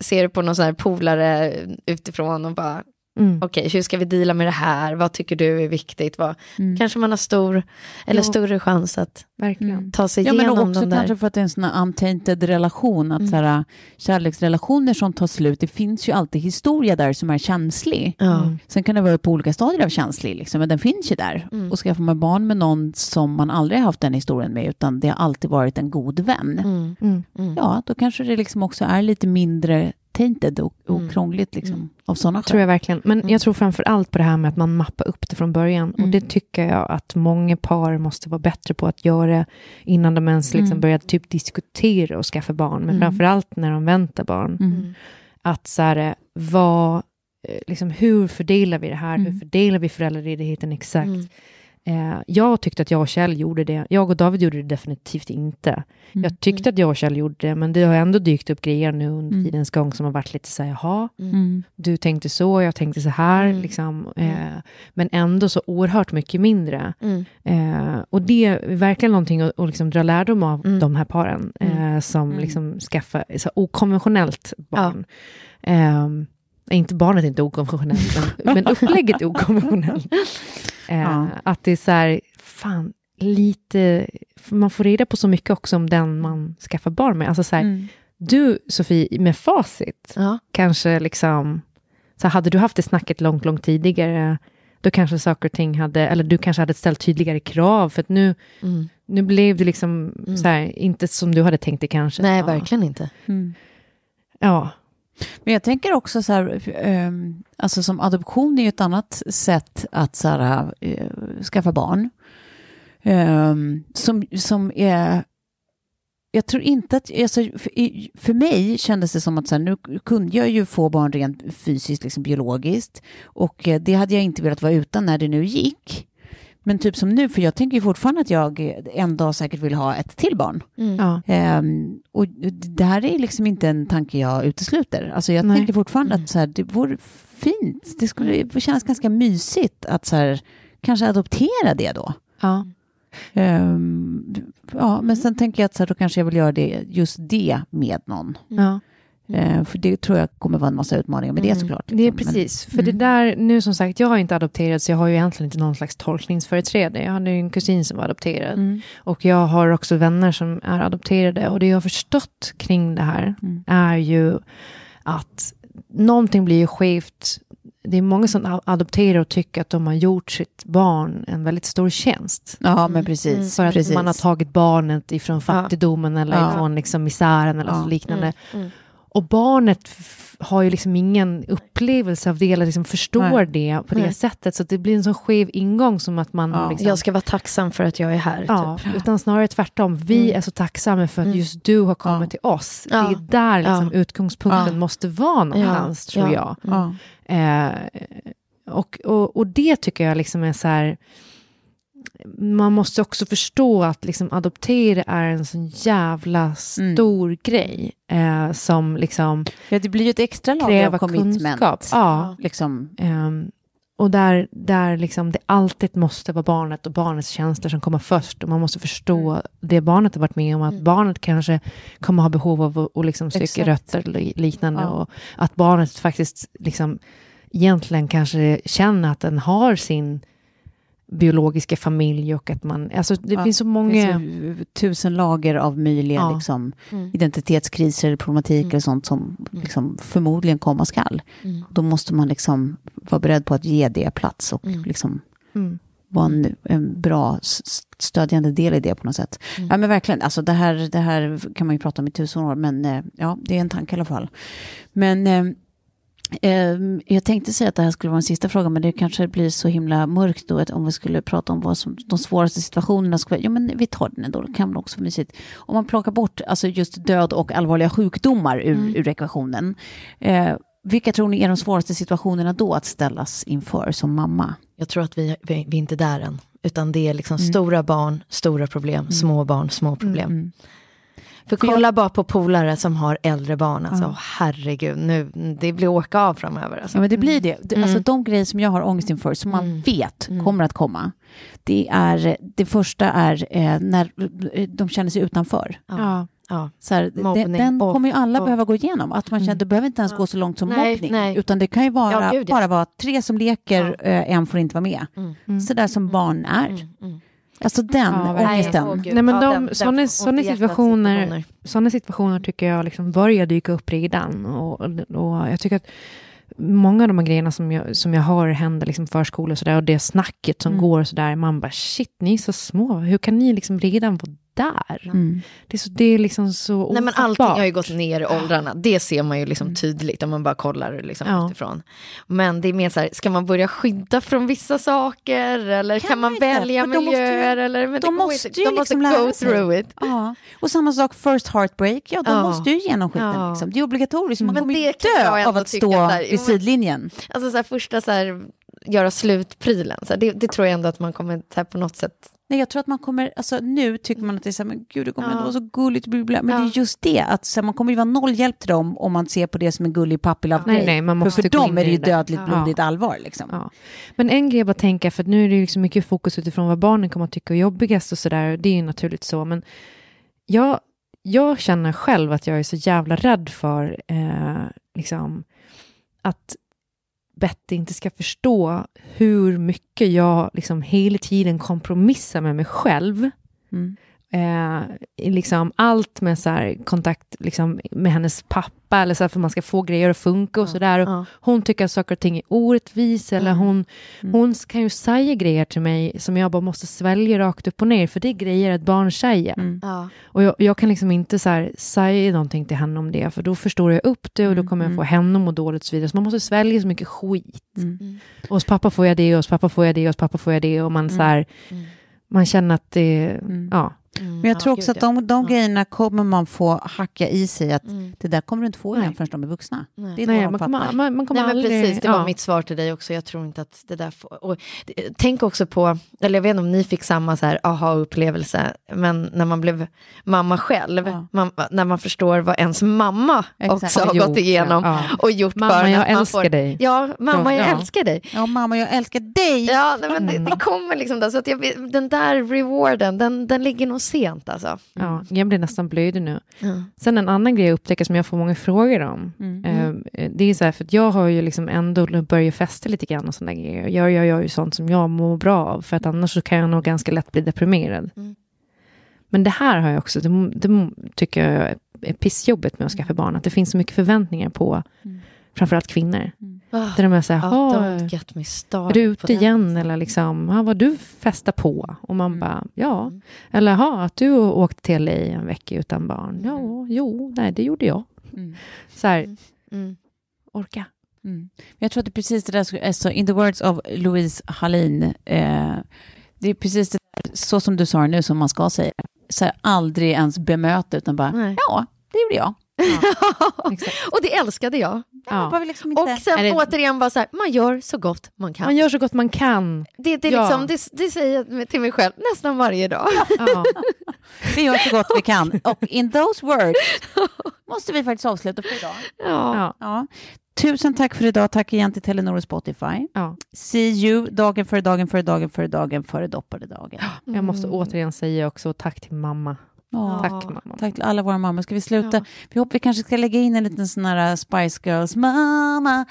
ser på någon så här polare utifrån och bara, Mm. okej, hur ska vi deala med det här? Vad tycker du är viktigt? Vad, Kanske man har stor, eller Ja. större chans att Verkligen. ta sig Ja, men igenom också de där. kanske för att det är en sån här untainted relation, att så här, kärleksrelationer som tar slut, det finns ju alltid historia där som är känslig. Ja. Sen kan det vara på olika stadier av känslig, liksom, men den finns ju där. Och skaffar man barn med någon som man aldrig haft den historien med, utan det har alltid varit en god vän, Mm. Mm. ja, då kanske det liksom också är lite mindre tainted och, och Mm. krångligt liksom, av sådana tror skäl. jag verkligen. Men jag tror framför allt på det här med att man mappar upp det från början. Och det tycker jag att många par måste vara bättre på att göra innan de ens liksom börjar typ diskutera och skaffa barn. Men framför allt när de väntar barn. Mm. Att så här, vad, eh, liksom, hur fördelar vi det här? Hur Mm. fördelar vi föräldraledigheten exakt? Mm. Eh, jag tyckte att jag och Kjell gjorde det. Jag och David gjorde det definitivt inte. Mm. Jag tyckte att jag och Kjell gjorde det, men det har ändå dykt upp grejer nu under Mm. tidens gång som har varit lite så här, jaha, Mm. du tänkte så, jag tänkte så här, Mm. liksom, eh, men ändå så oerhört mycket mindre. Mm. Eh, och det är verkligen någonting att, att liksom dra lärdom av Mm. de här paren eh, som Mm. liksom skaffar så okonventionellt barn. Eh, inte barnet är inte okonventionellt, men, men upplägget är okonventionellt. Eh. Att det är så här, fan, lite, man får reda på så mycket också om den man skaffar barn med. Alltså så här, Mm. du Sofie, med facit, Ja. kanske liksom, så hade du haft det snacket långt, långt tidigare, då kanske saker och ting hade, eller du kanske hade ställt tydligare krav, för att nu, Mm. nu blev det liksom så här, inte som du hade tänkt det kanske. Nej, Ja. verkligen inte. Mm. Ja, men jag tänker också så här, ehm, alltså som adoption är ju ett annat sätt att så här, eh, skaffa barn. Ehm, som, som är, jag tror inte att, alltså, för, för mig kändes det som att så här, nu kunde jag ju få barn rent fysiskt, liksom biologiskt. Och eh, det hade jag inte velat vara utan när det nu gick. Men typ som nu, för jag tänker ju fortfarande att jag eh, en dag säkert vill ha ett till barn. ja. Ehm, och det här är liksom inte en tanke jag utesluter. Alltså jag Nej. tänker fortfarande att så här, det vore fint. Det skulle kännas ganska mysigt att så här, kanske adoptera det då. ja. Ehm, ja, men sen tänker jag att så här, då kanske jag vill göra det, just det med någon. ja. Ehm, för det tror jag kommer vara en massa utmaningar med det såklart. Det är liksom. Men- precis, för det där, nu som sagt, jag har inte adopterat, så jag har ju egentligen inte någon slags tolkningsföreträde. Jag hade ju en kusin som var adopterad. Mm. Och jag har också vänner som är adopterade. Och det jag har förstått kring det här Mm. är ju att någonting blir ju skevt. Det är många som adopterar och tycker att de har gjort sitt barn en väldigt stor tjänst. Ja, men precis. För att precis. man har tagit barnet ifrån fattigdomen eller Ja. ifrån liksom misären eller Ja. så liknande. Mm. Och barnet har ju liksom ingen upplevelse av det, eller liksom förstår Nej. det på det Nej. sättet. Så att det blir en sån skev ingång som att man Ja. liksom, Jag ska vara tacksam för att jag är här. Ja, Typ. utan snarare tvärtom. Vi Mm. är så tacksamma för att Mm. just du har kommit Ja. till oss. Ja. Det är där liksom Ja. utgångspunkten Ja. måste vara någonstans, tror Ja. jag. Ja. Eh, och, och, och det tycker jag liksom är så här... Man måste också förstå att liksom adoptera är en sån jävla stor grej. Eh, som liksom ja, det blir ju ett extra lag av commitment. kunskap. Ja. Liksom. Ehm, och där, där liksom det alltid måste vara barnet och barnets känslor som kommer först. Och man måste förstå det barnet har varit med om. Att barnet kanske kommer ha behov av att och liksom söka rötter eller liknande. Ja. Och att barnet faktiskt liksom egentligen kanske känner att den har sin biologiska familj och att man... Alltså det Ja, finns så många... finns tusen lager av möjliga Ja. liksom, Mm. identitetskriser, problematik och sånt som liksom, förmodligen komma skall. Mm. Då måste man liksom vara beredd på att ge det plats och Mm. liksom Mm. vara en, en bra stödjande del i det på något sätt. Mm. Ja men verkligen, alltså det här, det här kan man ju prata om i tusen år, men eh, ja, det är en tanke i alla fall. Men eh, jag tänkte säga att det här skulle vara en sista fråga, men det kanske blir så himla mörkt då, att om vi skulle prata om vad som de svåraste situationerna skulle vara, ja men vi tar den ändå, det kan också vara mysigt. Om man plockar bort alltså just död och allvarliga sjukdomar ur, ur ekvationen, eh, vilka tror ni är de svåraste situationerna då att ställas inför som mamma? Jag tror att vi, vi, vi är inte där än. Utan det är liksom stora barn, stora problem, små barn, små problem. Mm. För kolla bara på polare som har äldre barn, alltså oh, herregud, nu, det blir åka av framöver. Alltså. Ja, men det blir det. det alltså, de grejer som jag har ångest inför, som man mm. vet mm. kommer att komma, det är, det första är eh, när de känner sig utanför. Ja. Ja, så här, den, den kommer ju alla och, behöva gå igenom. Att man känner, mm. det behöver inte ens gå så långt som nej, mobbning. Nej. Utan det kan ju vara, ja, gud, bara vara tre som leker, ja. eh, en får inte vara med. Mm. mm. Så där som barn är. Mm. Alltså den ja, ångesten. Oh, Nej, men de, ja, sådana, sådana, situationer, situationer. sådana situationer tycker jag liksom börjar dyka upp redan. Och, och jag tycker att många av de här grejerna som jag, som jag hör händer liksom förskolor och sådär och det snacket som mm. går så där, man bara shit, ni är så små, hur kan ni liksom redan vara där. Mm. Det, är så, det är liksom så Nej, men Allting har ju gått ner i åldrarna. Det ser man ju liksom mm. tydligt om man bara kollar liksom ja. utifrån. Men det är mer så här, ska man börja skydda från vissa saker? Eller kan, kan man inte? välja miljöer? Ju, eller, men de måste ju de måste liksom go through it. Ja. Och samma sak, first heartbreak, ja de ja. måste ju genom skiten. Ja. Liksom. Det är obligatoriskt, man men kommer ju dö av att stå här, vid sidlinjen. Alltså så här, första så här, göra slut-prylen, det, det tror jag ändå att man kommer här, på något sätt Nej, jag tror att man kommer, alltså nu tycker man att det är så här, men gud, det kommer ja. ändå vara så gulligt, bla, bla. men ja. det är just det, att så här, man kommer ju vara noll hjälp till dem om man ser på det som en gullig pappilav ja. Nej, nej, man måste för, för dem är det ju dödligt, ja. blodigt allvar. Liksom. Ja. Men en grej jag bara tänker, för nu är det ju så mycket fokus utifrån vad barnen kommer att tycka är jobbigast och sådär, det är ju naturligt så, men jag, jag känner själv att jag är så jävla rädd för eh, liksom, att Betty inte ska förstå hur mycket jag liksom hela tiden kompromissar med mig själv. Mm. Eh, liksom allt med så här, kontakt liksom, med hennes pappa, eller så här, för man ska få grejer att funka och ja, sådär. Ja. Hon tycker att saker och ting är orättvisa, eller mm. hon, mm. hon kan ju säga grejer till mig som jag bara måste svälja rakt upp och ner, för det är grejer ett barn säger. Mm. Ja. Och jag, jag, kan liksom inte så här, säga någonting till henne om det, för då förstår jag upp det och då mm, kommer jag få mm. henne att må dåligt och så vidare. Så man måste svälja så mycket skit. Mm. Och hos pappa får jag det, och hos pappa får jag det, och hos pappa får jag det, och man så här, man känner att det, ja. Mm, Men jag tror också att de, de grejerna kommer man få hacka i sig att mm. det där kommer du inte få igen förrän de är vuxna. Nej. Det är Nej, man kommer, man, man kommer Nej, aldrig, precis, det var mitt svar till dig också. Jag tror inte att det där får... Och, tänk också på, eller jag vet inte om ni fick samma så här aha-upplevelse, men när man blev mamma själv, ja. man, när man förstår vad ens mamma Exakt. också har gått igenom ja. och gjort Mamma, jag älskar får, dig. Ja, mamma, jag älskar dig. Ja, mamma, jag älskar dig. Ja, men det, det kommer liksom där, så att jag, den där rewarden, den, den ligger nog sent alltså. Mm. Ja, jag blir nästan blödig nu. Mm. Sen en annan grej jag upptäcker som jag får många frågor om. Mm. Eh, det är så här, för jag har ju liksom ändå börjat festa lite grann och sådana grejer. Jag gör, jag ju sånt som jag mår bra av, för att annars så kan jag nog ganska lätt bli deprimerad. Mm. Men det här har jag också, det, det tycker jag är pissjobbigt med att skaffa barn, att det finns så mycket förväntningar på mm. framförallt kvinnor. Mm. Oh, där de är så här, oh, är du ute igen? Eller liksom, ah, vad du festar på? Och man mm. bara, ja. Mm. Eller, ha, att du åkte till LA en vecka utan barn. Ja, mm. jo, nej, det gjorde jag. Mm. Så här, mm. Mm. orka. Jag tror att det är precis det där, alltså, in the words of Louise Hallin, eh, det är precis det där, så som du sa nu, som man ska säga. Så här, aldrig ens bemöta, utan bara, nej. ja, det gjorde jag. och det älskade jag. Ja. Liksom inte... Och sen det... återigen bara så här, man gör så gott man kan. Man gör så gott man kan. Det, det, ja. liksom, det, det säger jag till mig själv nästan varje dag. Ja. vi gör så gott vi kan. Och in those words måste vi faktiskt avsluta för idag. Ja. ja. Tusen tack för idag. Tack igen till Telenor och Spotify. Ja. See you dagen före dagen före dagen före dagen före doppade dagen. Jag måste återigen säga också tack till mamma. Ja, tack mamma. Tack till alla våra mammor. Ska vi sluta? Ja. Vi hoppas vi kanske ska lägga in en liten sån här uh, Spice Girls. Mamma,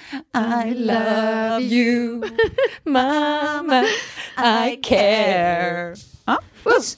I love you. Mamma, I care. Ja, puss!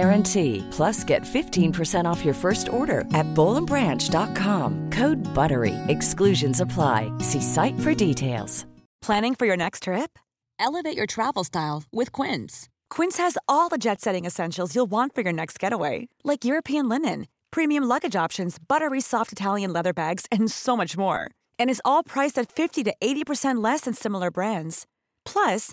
guarantee. Plus, get 15% off your first order at bowlandbranch.com. Code BUTTERY. Exclusions apply. See site for details. Planning for your next trip? Elevate your travel style with Quince. Quince has all the jet setting essentials you'll want for your next getaway, like European linen, premium luggage options, buttery soft Italian leather bags, and so much more. And is all priced at 50 to 80% less than similar brands. Plus,